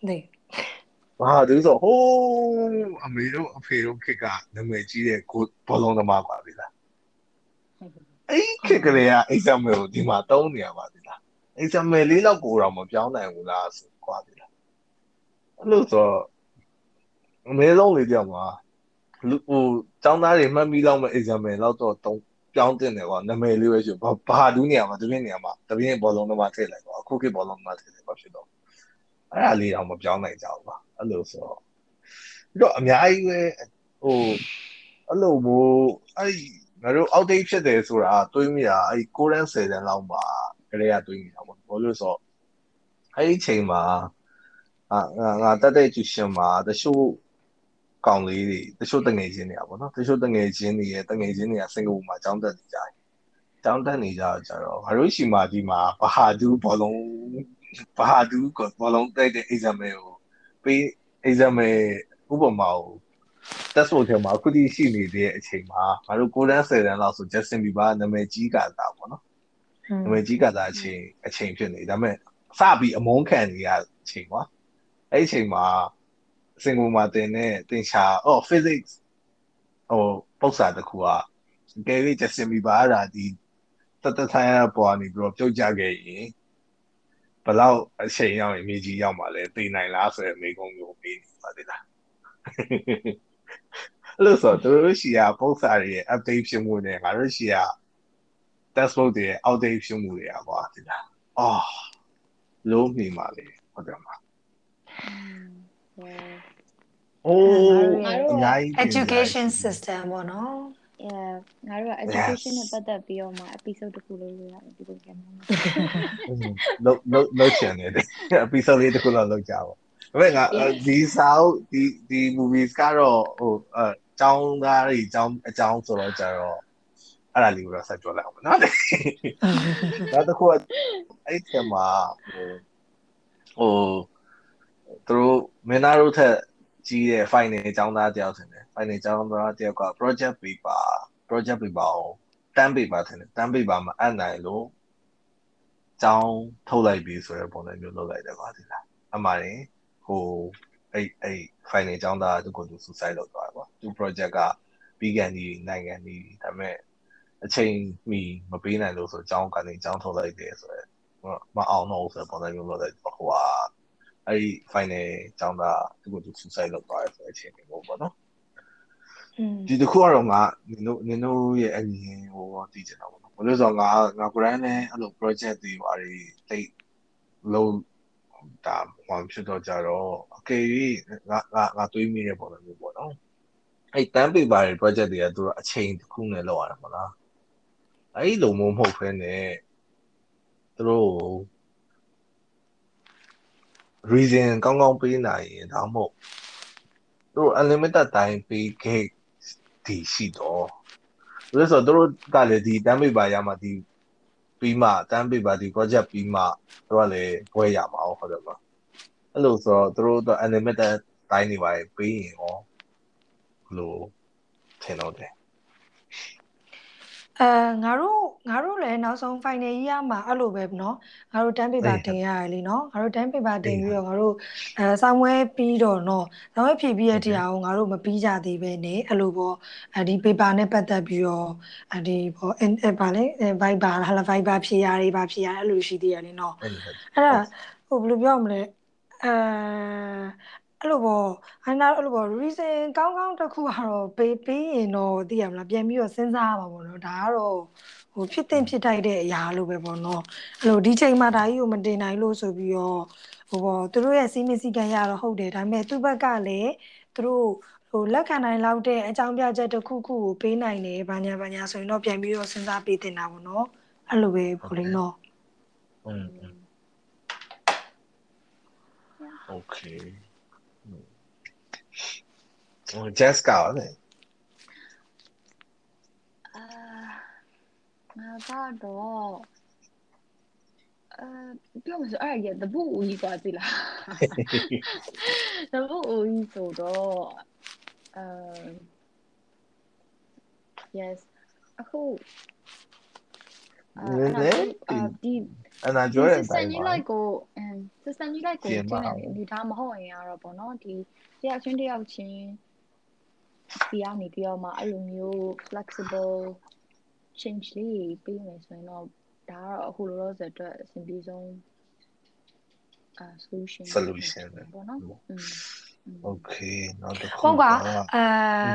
နေဘာဒူးဆိုဟိုးအမေတို့အဖေတို့ခေတ်ကနာမည်ကြီးတဲ့ကိုဘောလုံးသမားပါသေးလားအဲ့ခေတ်ကလေးက exam ကိုဒီမှာတုံးနေရပါသေးလား exam လေးလောက်ကိုတော့မပြောင်းနိုင်ဘူးလားဆိုကွာသေးလားအဲ့လိုဆိုအမေလုံးလေးကြောက်မှာလူဟိုចောင်းသားတွေမှတ်မိလောက်မဲ့ exam လောက်တော့တုံး ပြောင်းတင်တယ်ကွာနာမည်လေးပဲရှိဘာဘာဒူးနေရမှာတပြင်းနေရမှာတပြင်းဘောလုံးသမားထည့်လိုက်ကွာအခုခေတ်ဘောလုံးသမားထည့်လိုက်ပါဖြစ်တော့အဲ့ဒါလေးတော့မပြောင်းနိုင်ကြဘူးကွာအဲ့လိုဆိုတော့ပြီးတော့အများကြီးပဲဟိုအဲ့လိုမျိုးအဲ့ငါတို့ outdate ဖြစ်တယ်ဆိုတာတွေးမိတာအဲ့6တန်း10တန်းလောက်မှာကလေးကတွေးမိတာပေါ့ဘာလို့ဆိုတော့အဲ့ဒီချိန်မှာအာငါငါတက်တဲ့ tuition မှာတချို့ ကောင်လေးတွေတချို့တငယ်ချင်းတွေอ่ะပေါ့နော်တချို့တငယ်ချင်းတွေရဲ့တငယ်ချင်းတွေကစင်ကာပူမှာကျောင်းတက်နေကြတယ်ကျောင်းတက်နေကြတော့ကြတော့ငါတို့ရှိမှဒီမှာဘာဟာဒူးဘောလုံးဘာဟာဒူးကဘောလုံးတိုက်တဲ့ exam ကိုပေး exam ဥပမာကို test ဖို့ထဲမှာအခုတည်းရှိနေတဲ့အချိန်မှာငါတို့9တန်း10တန်းလောက်ဆို Justin Bieber နာမည်ကြီးကတာပေါ့နော်နာမည်ကြီးကတာအချိန်အချိန်ဖြစ်နေဒါပေမဲ့စပြီးအမုန်းခံနေရအချိန်ကွာအဲ့ဒီအချိန်မှာ စင်ကာပူမှာတင်တဲ့တင်ချာအော် physics ဟိုပုတ်စာတစ်ခုကကဲပြီး Justin Bieber အဲ့ဒါဒီတတထိုင်ရပေါ်နေပြီးတော့ပြုတ်ကြခဲ့ရင်ဘလောက်အချိန်ရောက်ရင်မြေကြီးရောက်မှလဲသိနိုင်လားဆိုတဲ့မိကုံးမျိုးပေးနေပါသေးလားအဲ့လိုဆိုတော့တို့ရှိရပုံစာတွေရဲ့ update ဖြစ်မှုနဲ့ငါတို့ရှိရ test book တွေရဲ့ outdate ဖြစ်မှုတွေอ่ะကွာဒီလားအော်လုံးမိပါလေဟုတ်တယ်မ လားအိုးငါတို့အများကြီးပြင် education ကြ system ပေါ့နော် yeah ငါတို့က education နဲ့ပတ်သက်ပြီးတော့မှ episode တစ်ခုလုပ်လို့ရတယ်ဒီလိုကမှလောက်လောက်လောက်ချင်နေတယ် episode လေးတစ်ခုလောက်လောက်ကြပါဒါပေမဲ့ငါ Yes. ဒီစာအုပ်ဒီဒီ movies ကတော့ဟိုအကြောင်းသားတွေအကြောင်းအကြောင်းဆိုတော့ကြတော့အဲ့ဒါလေးကိုတော့ဆက်ပြောလိုက်အောင်နော်နောက်တစ်ခုကအဲ့ဒီမှာဟိုဟို သူတို့မင်းသားတို့ထက်ကြီးတဲ့ final အကြောင်းသားတယောက်ထင်တယ် final အကြောင်းသားတယောက်က project paper project paper ကိုတန်း paper ထင်တယ်တန်း paper မှာအပ်နိုင်လို့ကျောင်းထုတ်လိုက်ပြီဆိုတဲ့ပုံစံမျိုးလုပ်လိုက်တယ်ပါဒီလားအမှန်ရင်ဟိုအဲ့အဲ့ final ကျောင်းသားသူကိုသူ suicide လုပ်သွားတယ်ပေါ့သူ project ကပြီးကန်ဒီနိုင်ငံဒီဒါပေမဲ့အချိန်မီမပေးနိုင်လို့ဆိုကျောင်းကနေကျောင်းထုတ်လိုက်တယ်ဆိုတော့မအောင်တော့ဘူးဆိုတဲ့ပုံစံမျိုးလုပ်လိုက်တော့ဟိုဟာ အဲ့ final ကျောင်းသားသူကိုသူ suicide လုပ်သွားတယ်ဆိုတဲ့အချိန်မျိုးပေါ့နော် อืม ဒီတစ်ခုကတော့ငါနင်တို့နင်တို့ရဲ့အမြင်ဟိုသိချင်တာပေါ့နော်ဘာလို့လဲဆိုတော့ငါငါကိုယ်တိုင်လည်းအဲ့လို project တွေဘာတွေတိတ်လုံးဒါဟောဖြစ်တော့ကြတော့အကယ်၍ငါငါငါတွေးမိတဲ့ပုံစံမျိုးပေါ့နော်အဲ့တန်းပေပါတွေ project တွေကသူတို့အချိန်တစ်ခုနဲ့လောက်ရတာမလားအဲ့လိုမျိုးမဟုတ်ဖ ೇನೆ သူတို့ reason ကောင်းကောင်းပေးနိုင်ရင်ဒါမှမဟုတ်သူတို့ unlimited time ပေးခဲ့ဒီရှိတော့ဘယ်လိုဆိုတော့သူတို့ကလည်းဒီတန်းပေပါရမှာဒီပြီးမှတန်းပေပါဒီ project ပြီးမှသူတို့ကလည်းဘွဲရမှာဟုတ်တယ်မလားအဲ့လိုဆိုတော့သူတို့တော့ unlimited time တွေပါပေးရင်ရောဘယ်လိုထင်တော့တယ် အဲငါတို့ငါတို့လည်းနောက်ဆုံး final year မှာအဲ့လိုပဲเนาะငါတို့ 10 paper တင်ရတယ်လीเนาะငါတို့10 paper တင်ပြီးတော့ငါတို့အဲစာမွဲပြီးတော့เนาะစာမွဲဖြည့်ပြီးရတဲ့တရားကိုငါတို့မပြီးကြသေးပဲねအဲ့လိုပေါ့အဲဒီ paper နဲ့ပတ်သက်ပြီးတော့အဲဒီပေါ့အဲဗာလဲ Viber ဟာလား Viber ဖြည့်ရတယ်ဗာဖြည့်ရတယ်အဲ့လိုရှိသေးတယ်လीเนาะ အဲ့ဒီ အဲ့ဒါဟိုဘယ်လိုပြောရမလဲအဲ အဲ့လိုပေါ့အနာအဲ့လိုပေါ့ reason ကောင်းကောင်းတစ်ခုကတော့ပေးပေးရင်တော့သိရမလားပြန်ပြီးတော့စဉ်းစားရမှာပေါ့နော်ဒါကတော့ဟိုဖြစ်တင်ဖြစ်ထိုက်တဲ့အရာလို့ပဲပေါ့နော်အဲ့လိုဒီချိန်မှာဒါကြီးကိုမတင်နိုင်လို့ဆိုပြီးတော့ဟိုပေါ့သူတို့ရဲ့စီးမစီကံရတော့ဟုတ်တယ်ဒါပေမဲ့သူ့ဘက်ကလည်းသူတို့ဟ ဟိုလက်ခံနိုင်လောက်တဲ့အကြောင်းပြချက်တစ်ခုခုကိုပေးနိုင်တယ်ဘာညာဘာညာဆိုရင်တော့ပြန်ပြီးတော့စဉ်းစားပေးတင်တာပေါ့နော်အဲ့လိုပဲပိုလင်းတော့ อืมอืมโอเคอืมဟို jazz ကရောလဲအာငါကတော့အဲပြောမစအဲ့ရတပုတ်ဦးကြီးပါသေးလားတပုတ်ဦးကြီးဆိုတော့အဲ yes အခုအဲဒီအနာကျော်ရဲ့အတိုင်းပါစစ်စံကြီးလိုက်ကိုအဲစစ်စံကြီးလိုက်ကိုကျင်းနေနေတာမဟုတ်ရင်ကတော့ဗောနော်ဒီတယောက်ချင်းတယောက်ချင်း စီကနေပြီးတော့မှအဲ့လိုမျိုး flexible change လေးပေးမယ်ဆိုရင်တော့ဒါကတော့အခုလောလောဆယ်အတွက်အဆင်ပြေဆုံးအာ solution ပဲ solution ပဲ ပေါ့နော်อืม โอเคနောက်တစ်ခု ဟုတ်ကွာ က အဲ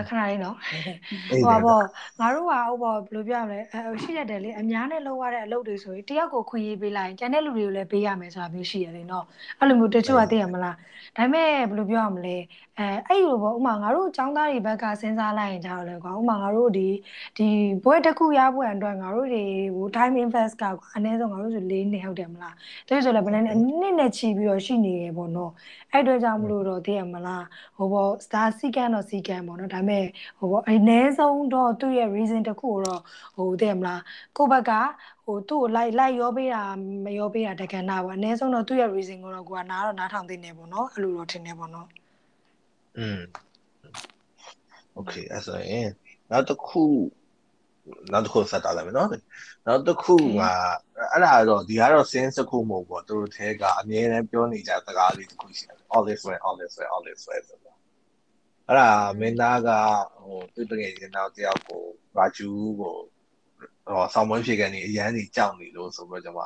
ခဏလေးနော် အေး ဟို လေ ပါပေါ့ငါတို့ကဟိုပေါ့ဘယ်လိုပြောရမလဲအဲရှိရတယ်လေအများနဲ့လောက်ရတဲ့အလုပ်တွေဆိုရင်တယောက်ကိုခွင့်ရေးပေးလိုက်ရင်ကျန်တဲ့လူတွေကိုလည်းပေးရမယ်ဆိုတာမျိုးရှိရတယ်နော်အဲ့လိုမျိုးတချို့ကသိရမလားဒါပေမဲ့ဘယ်လိုပြောရမလဲ အဲအဲ့လိုပေါ့ဥမာငါတို့ចောင်းသားတွေဘက်ကစဉ်းစားလိုက်ရင်ကြတော့လေကွာဥမာငါတို့ဒီဒီဘွဲတစ်ခုရဖို့အတွက်ငါတို့တွေဟို time invest ကကွာအနည်းဆုံးငါတို့ဆို၄နှစ်ဟုတ်တယ်မလားတကယ်ဆိုလည်းဘယ်နဲ့နှစ်နဲ့ချီပြီးတော့ရှိနေရပေါ့နော်အဲ့အတွက်ကြောင့်မလို့တော့သိရမလားဟိုပေါ့ star စီကန်တော့စီကန်ပေါ့နော်ဒါပေမဲ့ဟိုပေါ့အနည်းဆုံးတော့သူ့ရဲ့ reason တစ်ခုကိုတော့ဟိုသိရမလားကိုယ့်ဘက်ကဟိုသူ့ကိုလိုက်လိုက်ရောပေးတာမရောပေးတာတကယ်နာပေါ့အနည်းဆုံးတော့သူ့ရဲ့ reason ကိုတော့ကိုကနားတော့နားထောင်သိနေပေါ့နော်အဲ့လိုတော့ထင်နေပေါ့နော် อืมโอเคအဲ့ဆိုရင်နောက်တစ်ခုနောက်တစ်ခုဆက်တာလိုက်မယ်နော်နောက်တစ်ခုကအဲ့ဒါတော့ဒီကတော့ sense တစ်ခုမဟုတ်ပေါ့သူတို့ထဲကအမြဲတမ်းပြောနေကြစကားလေးတစ်ခုရှိတယ် all this way all this way all this way ဆိုတော့အဲ့ဒါမင်းသားကဟိုသူတကယ်ချင်းတော့တယောက်ကိုရာဂျူးကိုဟောဆောင်းမွေးဖြေကနေအရန်ကြီးကြောက်နေလို့ဆိုတော့ကျွန်မ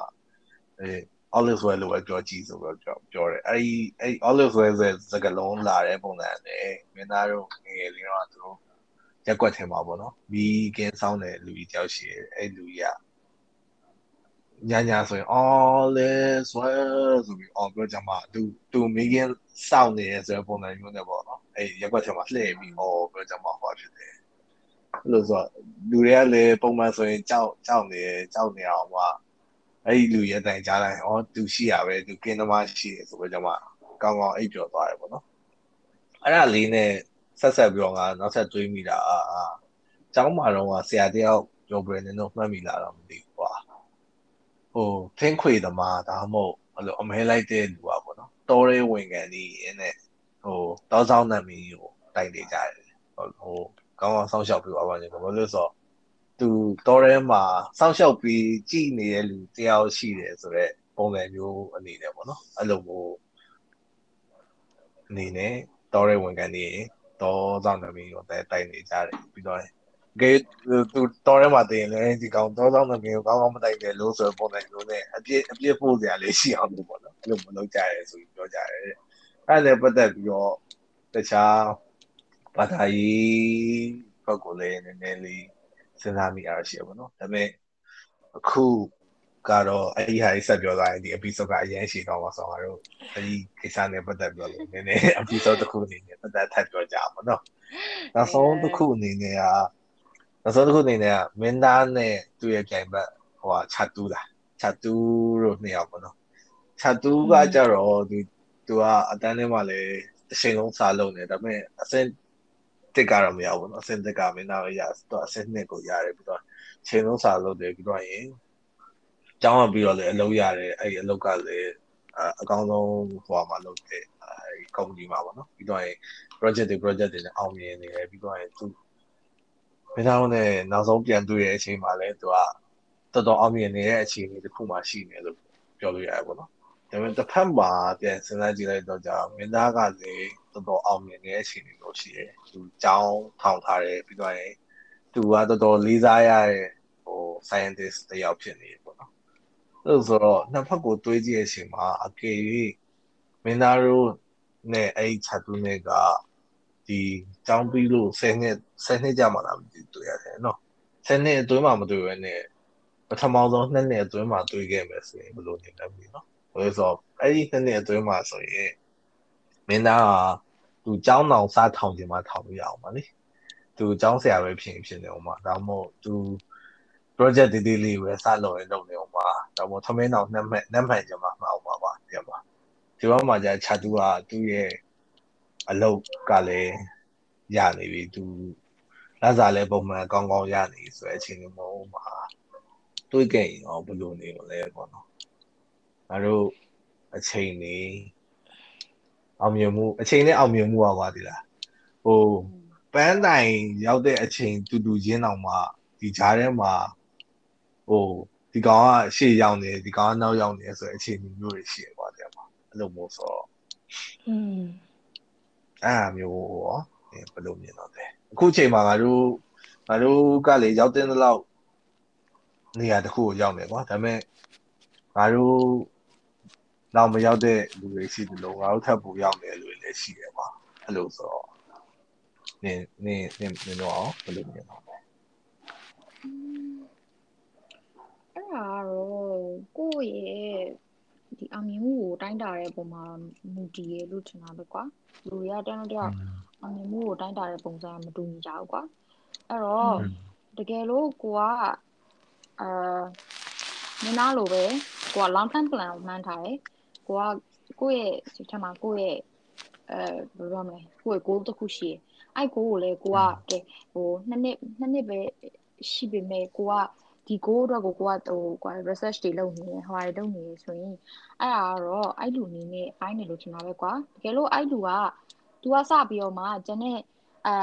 အဲ olive oil လို့ပဲပြောကြည့်ဆိုတော့ပြောပြောတယ်အဲ့ဒီအဲ့ဒီ olive oil ဆိုစကလုံးလာတဲ့ပုံစံနဲ့မင်းသားတို့ငယ်လေးတော့သူတို့ရက်ွက်ထင်ပါဘောနော်မီကင်းဆောင်တဲ့လူကြီးတယောက်ရှိတယ်အဲ့လူကြီးကညာညာဆိုရင် olive oil ဆိုပြီးအော်ပြောကြမှာသူသူမီကင်းစောင့်နေတယ်ဆိုတဲ့ပုံစံမျိုးနဲ့ပေါ့နော်အဲ့ရက်ွက်ထင်မှာလှည့်ပြီးအော်ပြောကြမှာဟောဖြစ်တယ်အဲ့လိုဆိုလူတွေကလည်းပုံမှန်ဆိုရင်ကြောက်ကြောက်နေကြောက်နေအောင်မှာ အဲ့ဒီလူရဲ့တိုင်ကြားလိုက်ဩသူရှိရပဲသူကင်းသမားရှိတယ်ဆိုတော့ကျွန်မကောင်းကောင်းအိပ်ပျော်သွားတယ်ပေါ့နော်အဲ့ဒါလေးနဲ့ဆက်ဆက်ပြီးတော့ငါနောက်ဆက်တွေးမိတာအာကျောင်းမှာတော့ဆရာတယောက်ပြောပြနေတော့မှတ်မိလာတော့မသိဘူးကွာဟိုထင်းခွေသမားဒါမှမဟုတ်အဲ့လိုအမဲလိုက်တဲ့လူอ่ะပေါ့နော်တော်ရဲဝင်ကန်ဒီနဲ့ဟိုတောင်းဆောင်နာမည်ကိုတိုင်နေကြတယ်ဟိုကောင်းကောင်းစောင့်ရှောက်ပြီးပါပါနေတယ်ဘာလို့လဲဆိုတော့ သူတော်ရဲမှာစောင့်ရှောက်ပြီးကြည်နေတဲ့လူတယောက်ရှိတယ်ဆိုတော့ပုံစံမျိုးအနေနဲ့ပေါ့နော်အဲ့လိုမျိုးအနေနဲ့တော်ရဲဝင်ကန်နေတော့ဆောင်နာမည်ကိုတိုင်နေကြတယ်ပြီးတော့ကဲသူတော်ရဲမှာတင်လဲဒီကောင်တော့ဆောင်နာမည်ကိုကောင်းကောင်းမတိုင်တယ်လို့ဆိုပုံစံမျိုးနဲ့အပြစ်အပြစ်ပို့စရာလေးရှိအောင်လို့ပေါ့နော်အဲ့လိုမလုပ်ကြရဲဆိုပြီးပြောကြတယ်အဲ့လည်းပတ်သက်ပြီးတော့တခြားဘာသာရေးဘက်ကလည်းနည်းနည်းလေး စဉ်းစားမိရရှိရပါတော့ဒါပေမဲ့အခုကတော့အဲ့ဒီဟာကြီးဆက်ပြောသွားရင်ဒီ episode ကအရင်ရှိတော့ပါဆိုတော့အဲ့ဒီကိစ္စနဲ့ပတ်သက်ပြောလို့နည်းနည်း episode တစ်ခုအနေနဲ့ပတ်သက်ထပ်ပြောကြအောင်ပေါ့နော်နောက်ဆုံးတစ်ခုအနေနဲ့ကနောက်ဆုံးတစ်ခုအနေနဲ့ကမင်းသားနဲ့သူ့ရဲ့ကြိုင်ဘက်ဟိုဟာချတူးလားချတူးတို့နှစ်ယောက်ပေါ့နော်ချတူးကကြတော့ဒီသူကအတန်းထဲမှာလည်းတစ်ချိန်လုံးစာလုံးနေဒါပေမဲ့အစင် တက်ကတော့မရဘူးเนาะအစင်တက်ကမင်းသားရရတော့အစင်နှစ်ကိုရတယ်ပြီးတော့ချိန်လုံးစာလုံးတယ်ပြီးတော့ရင်ကျောင်းကပြီးတော့လည်းအလုပ်ရတယ်အဲ့ဒီအလုပ်ကလည်းအကောင်းဆုံးဟိုမှာလုပ်တဲ့အဲ့ဒီ company မှာပေါ့နော်ပြီးတော့ရင် project တွေ project တွေနဲ့အောင်မြင်နေတယ်ပြီးတော့ရင်သူမင်းသားနဲ့နောက်ဆုံးပြန်တွေ့တဲ့အချိန်မှာလည်းသူကတော်တော်အောင်မြင်နေတဲ့အခြေအနေတစ်ခုမှရှိနေလို့ပြောလို့ရတယ်ပေါ့နော်ဒါပေမဲ့တစ်ဖက်မှာပြန်စဉ်းစားကြည့်လိုက်တော့ကြာမင်းသားကလည်း တော်တော်အောင်မြင်နေတဲ့အခြေအနေလို့ရှိတယ်သူကျောင်းထောင်ထားတယ်ပြီးတော့ရင်သူကတော်တော်လေးစားရတဲ့ဟို scientist တယောက်ဖြစ်နေပေါ့နော်အဲ့ဆိုတော့နှစ်ဖက်ကိုတွေးကြည့်တဲ့အချိန်မှာအကေ၍မင်းသားတို့နဲ့အဲ့ဒီချက်သူနဲ့ကဒီကျောင်းပြီးလို့10နှစ်10နှစ်ကြာမှလာမသိတွေ့ရတယ်နော်10နှစ်အတွင်းမှာမတွေ့ဘဲနဲ့ပထမဆုံး2နှစ်အတွင်းမှာတွေ့ခဲ့မယ်ဆိုရင်ဘယ်လိုနေလဲမသိနော်ဘယ်လိုဆိုအဲ့ဒီ2နှစ်အတွင်းမှာဆိုရင် မင်းသားက သူเจ้าနောင်စားထောင်ခြင်းမှာထောင်လို့ရအောင်ပါလေသူเจ้าဆရာပဲဖြစ်ဖြစ်နေအောင်ပါဒါမှမဟုတ်သူ project တည်တည်လေးပဲစလုပ်ရင်လုပ်နေအောင်ပါဒါမှမဟုတ်သမင်းအောင်နှက်မှတ်နှက်မှန်ခြင်းမှာမအောင်ပါပါပြန်ပါဒီဘက်မှာじゃချာတူကသူ့ရဲ့အလုပ်ကလည်းရနေပြီသူလက်စားလည်းပုံမှန်ကောင်းကောင်းရနေဆိုတဲ့အချိန်မျိုးမဟုတ်ပါတွေးခဲ့ရင်ရောဘယ်လိုနေမလဲပေါ့နော်ငါတို့အချိန်နေ အောင်မြင်မှုအချိန်နဲ့အောင်မြင်မှုပါကွာဒီလားဟိုပန်းတိုင်ရောက်တဲ့အချိန်တူတူချင်းတောင်မှဒီကြားထဲမှာဟိုဒီကောင်ကရှေ့ရောက်နေဒီကောင်ကနောက်ရောက်နေဆိုတဲ့အချိန်မျိုးတွေရှိရပါတဲ့မှာအဲ့လိုမျိုးဆိုတော့อืมအဲ့အမျိုးရောဘယ်လိုမြင်တော့လဲအခုချိန်မှာငါတို့ငါတို့ကလေရောက်တဲ့လောက်နေရာတစ်ခုကိုရောက်နေကွာဒါပေမဲ့ငါတို့ တော့မရောက်တဲ့လူတွေရှိတယ်လို့ငါတို့ထပ်ပူရောက်နေလူတွေလည်းရှိတယ်ကွာအဲ့လိုဆိုတော့နင်းနင်းနင်းနင်းတော့ဘယ်လိုမြင်တော့လဲအဲ့ဒါကတော့ကိုယ့်ရဲ့ဒီအမြင်မှုကိုတိုင်းတာတဲ့ပုံမှာမူတည်ရလို့ထင်တာပဲကွာလူတွေကတန်းတန်းအမြင်မှုကိုတိုင်းတာတဲ့ပုံစံမတူညီကြဘူးကွာအဲ့တော့တကယ်လို့ကိုကအာမင်းသားလိုပဲကိုက long term plan ကိုမှန်းထားတယ် ကိုကကိုယ့်ရဲ့စိတ်ထဲမှာကိုယ့်ရဲ့အဲဘယ်လိုရမလဲကိုယ့်ရဲ့ goal တစ်ခုရှိတယ်အဲ့ goal ကိုလည်းကိုကကဲဟိုနှစ်နှစ်နှစ်နှစ်ပဲရှိပေမဲ့ကိုကဒီ goal အတွက်ကိုကိုကဟိုကွာ research တွေလုပ်နေတယ်ဟိုဟာတွေလုပ်နေရဆိုရင်အဲ့ဒါကတော့အဲ့လူအနေနဲ့ပိုင်းနေလို့ထင်တာပဲကွာတကယ်လို့အဲ့လူက तू ကစပြီးတော့မှကျန်တဲ့အဲ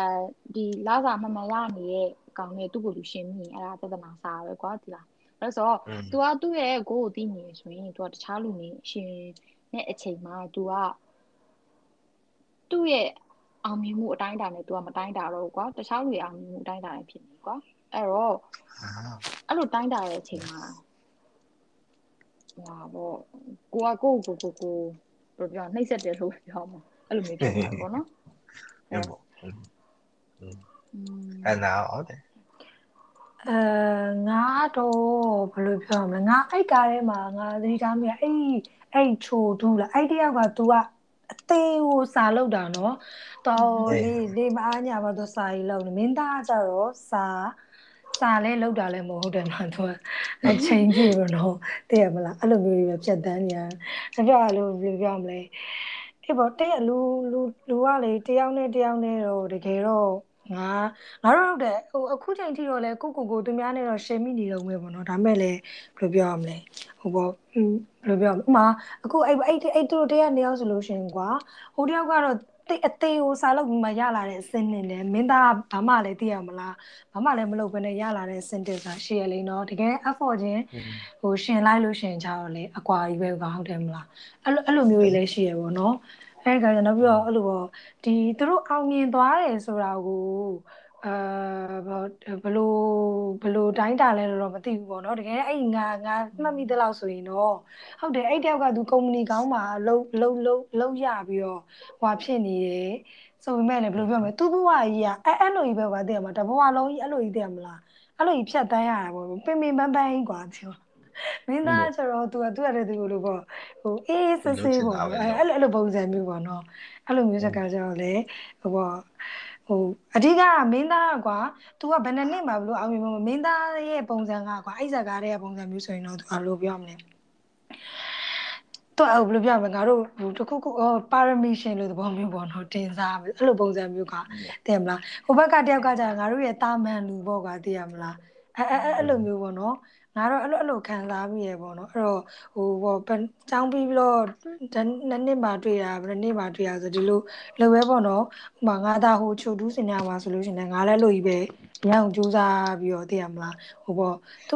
ဒီလာစာမှန်မှန်ရနေတဲ့အကောင်နဲ့သူ့ကိုလူရှင်းမိရင်အဲ့ဒါပြဿနာစားပဲကွာဒီလား အဲ့ဆိုတော့ तू ကသူ့ရဲ့ goal ကိုသိနေဆိုရင် तू ကတခြားလူနေရှင်တဲ့အချိန်မှာ तू ကသူ့ရဲ့အောင်မြင်မှုအတိုင်းအတာနဲ့ तू ကမတိုင်းတာတော့ကွာတခြားလူရဲ့အောင်မြင်မှုအတိုင်းအတာနဲ့ဖြစ်နေကွာအဲ့တော့အဲ့လိုတိုင်းတာတဲ့အချိန်မှာဟာပေါ့ကိုကကိုကိုကိုကိုဘယ်လိုပြောနှိမ့်ဆက်တယ်လို့ပြောမှာအဲ့လိုမျိုးဖြစ်နေတာပေါ့နော် ဟုတ်ပေါ့ อืม အဲ့နာဟုတ်တယ် အဲငါတော့ဘယ်လိုပြောရမလဲငါအိုက်ကားထဲမှာငါသတိထားမိရအဲ့အဲ့ချိုတူးလားအဲ့တယောက်က तू ကအသေးကိုစာလောက်တာနော်တော်လေးလေးမအားညာပါတော့စာကြီးလောက်နေမင်းသားကကြတော့စာစာလဲလောက်တာလဲမဟုတ်တယ်နော် तू အချိန်ကြီးလို့နော်သိရမလားအဲ့လိုမျိုးတွေပဲဖြတ်တန်းနေရတယ်ပြောရလို့ဘယ်လိုပြောမလဲအေးပေါ့တဲ့လူလူလူကလေတယောက်နဲ့တယောက်နဲ့တော့တကယ်တော့ ငါငါတို့ဟုတ်တယ်ဟိုအခုချိန်ထိတော့လဲကိုကိုကိုသူများနဲ့တော့ရှယ်မိနေတော့မယ်ပေါ့နော်ဒါမဲ့လည်းဘယ်လိုပြောရမလဲဟိုပေါ့ဘယ်လိုပြောမလဲဥမာအခုအဲ့အဲ့အဲ့သူတို့တရားနေအောင်ဆိုလို့ရှင်ကွာဟိုတယောက်ကတော့တိတ်အသေးကိုစားလို့ပြီးမှရလာတဲ့အစင်းနဲ့လည်းမင်းသားဘာမှလည်းသိရမလားဘာမှလည်းမလုပ်ဘဲနဲ့ရလာတဲ့အစင်းတက်စာရှိရလိမ့်တော့တကယ် effort ချင်းဟိုရှင်လိုက်လို့ရှင်ကြတော့လေအကွာကြီးပဲကဟုတ်တယ်မလားအဲ့လိုအဲ့လိုမျိုးတွေလည်းရှိရပေါ့နော် အဲ့ဒါကနောက်ပြီးတော့အဲ့လိုပေါ့ဒီသူတို့အောင်မြင်သွားတယ်ဆိုတာကိုအာဘယ်လိုဘယ်လိုတိုင်းတာလဲတော့မသိဘူးပေါ့နော်တကယ်အဲ့ငါငါမှတ်မိတဲ့လောက်ဆိုရင်တော့ဟုတ်တယ်အဲ့တယောက်ကသူကုမ္ပဏီကောင်းမှာလှုပ်လှုပ်လှုပ်လှုပ်ရပြီးတော့ဟွာဖြစ်နေတယ်ဆိုပေမဲ့လည်းဘယ်လိုပြောမလဲသူ့ဘဝကြီးကအဲ့အဲ့လိုကြီးပဲကွာသိရမှာတဘဝလုံးကြီးအဲ့လိုကြီးသိရမလားအဲ့လိုကြီးဖြတ်တန်းရတာပေါ့ပင်ပင်ပန်းပန်းကြီးကွာသိရမ င်းသားကျတော့ तू ကသူ့ရတယ်သူလို့ပေါ့ဟိုအေးစစ်စစ်ပေါ့အဲ့အဲ့လိုအဲ့လိုပုံစံမျိုးပေါ့နော်အဲ့လိုမျိုးစကားကြတော့လေဟိုပေါ့ဟိုအဓိကမင်းသားကွာ तू ကဘယ်နှစ်နှစ်မှဘလို့အောင်မြင်မမင်းသားရဲ့ပုံစံကကွာအဲ့စကားတဲ့ပုံစံမျိုးဆိုရင်တော့ तू အလိုပြောမလဲတော့ဘယ်လိုပြောမလဲငါတို့တခုခုဟိုပါရမီရှင်လို့သဘောမျိုးပေါ့နော်တင်စားမယ်အဲ့လိုပုံစံမျိုးကသိရမလားဟိုဘက်ကတယောက်ကကြာငါတို့ရဲ့တာမန်လူပေါ့ကွာသိရမလား အဲအဲအဲ့လိုမျိုးပေါ့နော်ငါတော့အဲ့လိုအဲ့လိုခံစားမိရပေါ့နော်အဲ့တော့ဟိုဘောចောင်းပြီးပြီးတော့နှစ်နှစ်မှတွေ့တာဘယ်နှစ်မှတွေ့ရဆိုဒီလိုလိုပဲပေါ့နော်ဥပမာငါသာဟိုချိုတူးစင်ရမှာဆိုလို့ရှိရင်ငါလည်းလို့ကြီးပဲညောင်ကြိုးစားပြီးတော့သိရမလားဟိုဘောသူ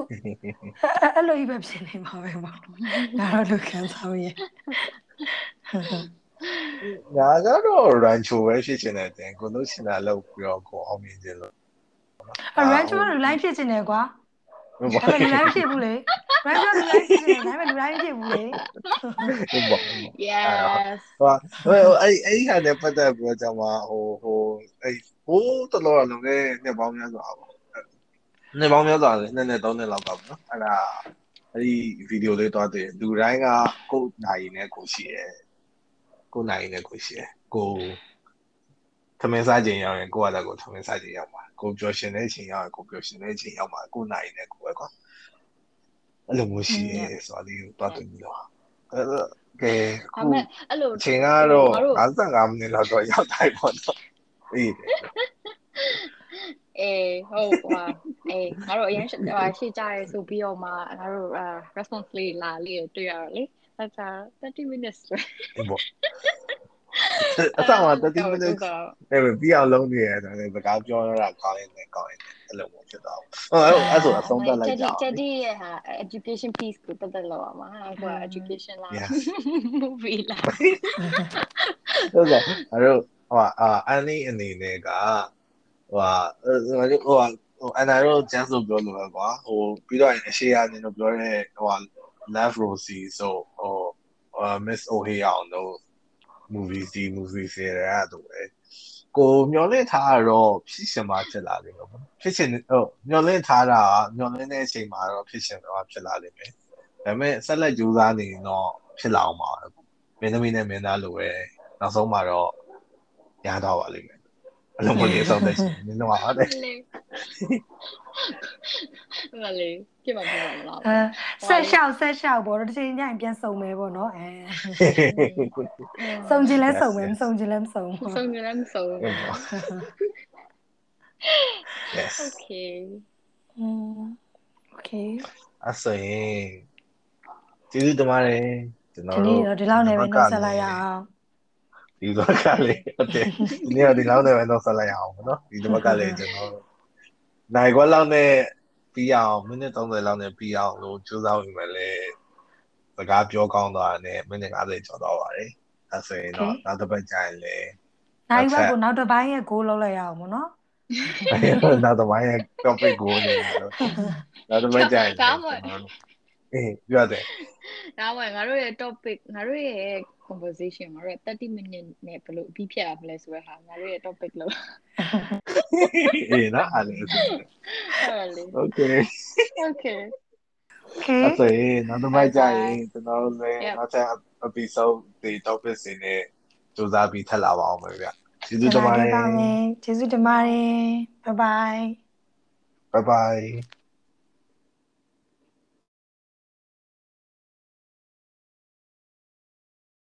အဲ့လိုကြီးပဲဖြစ်နေမှာပဲပေါ့ငါတော့လိုခံစားမိရငါကတော့ rancho ပဲဖြစ်ချင်တယ်တင်ကိုတို့ချင်တာလုပ်ပြီးတော့ကိုအောင်မြင်ခြင်းလို့ အရန်ချိုးလူလိုက်ဖြစ်နေတယ်ကွာဟုတ်ဒါပါပေမဲ့လူတိုင်းဖြစ်ဘူးလေရန်ချိုးလူလိုက်ဖြစ်နေတယ်ဒါပေမဲ့လူတိုင်းဖြစ်ဘူးလေဟုတ်ပါ yes ဟိုအဲ့အဲ့ဟာနဲ့ပတ်သက်ပြီးတော့ကျွန်မဟိုဟိုအဲ့ဟိုတော်တော်လုံးနဲ့နှစ်ပေါင်းများစွာပေါ့နှစ်ပေါင်းများစွာနဲ့နှစ်နဲ့သုံးနှစ်လောက်ကပေါ့နော်အဲ့ဒါအဲ့ဒီဗီဒီယိုလေးတော့တည်းလူတိုင်းကကိုယ်နိုင်နဲ့ကိုရှိရဲကိုယ်နိုင်နဲ့ကိုရှိရဲကို မင်းစားချိန်ရောက်ရင်ကိုယ့်ဟာကိုယ်ထမင်းစားချိန်ရောက်မှာကိုပျော်ရှင်တဲ့ချိန်ရောက်ရင်ကိုပျော်ရှင်တဲ့ချိန်ရောက်မှာကိုနိုင်နေကိုပဲကွာအဲ့လိုမျိုးရှိရဲဆိုတာလေးကိုတွားတွေ့ပြီးတော့အဲ့တော့ကဲဒါအခုပေမဲ့အဲ့လိုအချိန်ကတော့ငါတို့55မိနစ်လောက်တော့ရောက်တိုင်းပေါ့နော်အေးတယ်အေးဟုတ်ပါအေးငါတို့အရင်ရှဟိုရှေ့ကြရဲဆိုပြီးတော့မှငါတို့အာ response လေးလာလေးကိုတွေ့ရတော့လေအဲ့ဒါ30 minutes ပဲ အေးပေါ့အဆောင်မှာ30မိနစ်အဲ့လိုပြီးအောင်လုံးနေရတယ်စကားပြောရတာကောင်းရင်လည်းကောင်းရင်လည်းအဲ့လိုမျိုးဖြစ်သွားအောင်ဟုတ်အဲ့ဆိုအဆုံးသတ်လိုက်ကြအောင်တက်တီရဲ့ဟာ education piece ကိုတက်တက်လောက်အောင်ပါဟို education လား Yes. movie လားဟုတ်ကဲ့အဲ့တော့ဟိုအာအန်နီအနေနဲ့ကဟိုဟာဟိုဟာဟိုအန်နာတို့ကျန်းဆိုပြောလို့ပဲကွာဟိုပြီးတော့အရှိရနေတော့ပြောတဲ့ဟိုဟာ Love Rosie ဆိုဟို Miss O'Hare အောင် တို့ movies ဒီ movies တွေအဲ့ဒါပဲကိုမျောလင့်ထားတော့ဖြစ်ရှင်မှဖြစ်လာလိမ့်မယ်ပေါ့ဖြစ်ရှင်ဟုတ်မျောလင့်ထားတာမျောလင့်တဲ့အချိန်မှာတော့ဖြစ်ရှင်တော့ဖြစ်လာလိမ့်မယ်ဒါပေမဲ့ဆက်လက်ကြိုးစားနေရင်တော့ဖြစ်လာအောင်ပါမင်းသမီးနဲ့မင်းသားလိုပဲနောက်ဆုံးမှာတော့ရတော့ပါလိမ့်မယ်အလုံးမလေးဆုံးတဲ့ရှင်မင်းတို့ကဟုတ်တယ် ဟုတ်ပါလေဖြစ်မှာဖြစ်မှာမလားအဲဆက်လျှောက်ဆက်လျှောက်ပေါ့တော့တစ်ချိန်ညရင်ပြန်စုံမယ်ပေါ့နော်အဲစုံခြင်းလဲစုံမယ်မစုံခြင်းလဲမစုံစုံခြင်းလဲမစုံ Yes Okay อืม Okay အဲ့ဆိုရင်ကျေးဇူးတင်ပါတယ်ကျွန်တော်တို့ဒီနေ့တော့ဒီလောက်နဲ့ပဲနှုတ်ဆက်လိုက်ရအောင်ဒီဘက်ကလေးဟုတ်တယ်ဒီနေ့တော့ဒီလောက်နဲ့ပဲနှုတ်ဆက်လိုက်ရအောင်နော်ဒီဘက်ကလေးကျွန်တော် နိုင်ခွက်လောက်နဲ့ပြီးအောင်မိနစ်30လောက်နဲ့ပြီးအောင်လို့ကြိုးစားဝင်မယ်လေစကားပြောကောင်းသွားတယ်မိနစ်50ကျော်တော့ပါတယ်အဲ့ဆိုရင်တော့နောက်တစ်ပတ်ကြာရင်လေနိုင်ဘက်ကိုနောက်တစ်ပိုင်းရဲ့ goal လောက်လိုက်ရအောင်ပေါ့နော်နောက်တစ်ပိုင်းရဲ့ topic ကိုနေလို့နောက်တစ်ပတ်ကြာရင်အေးပြောတယ်ဒါမှငါတို့ရဲ့ topic ငါတို့ရဲ့ conversation ငါတို့ရဲ့30 minute နဲ့ဘယ်လိုအပြီးဖြတ်ရမလဲဆိုတဲ့ဟာငါတို့ရဲ့ topic လို့အေးနော်အဲ့လိုဟုတ်လေ Okay okay okay အဲ့ဆိုရင်နောက်တစ်ပတ်ကြာရင်ကျွန်တော်တို့လည်း Yep. နောက်ထပ် episode တွေ topic တွေနဲ့စူးစမ်းပြီးထပ်လာပါအောင်ပဲဗျကျေးဇူးတင်ပါတယ်ကျေးဇူးတင်ပါတယ် bye bye bye bye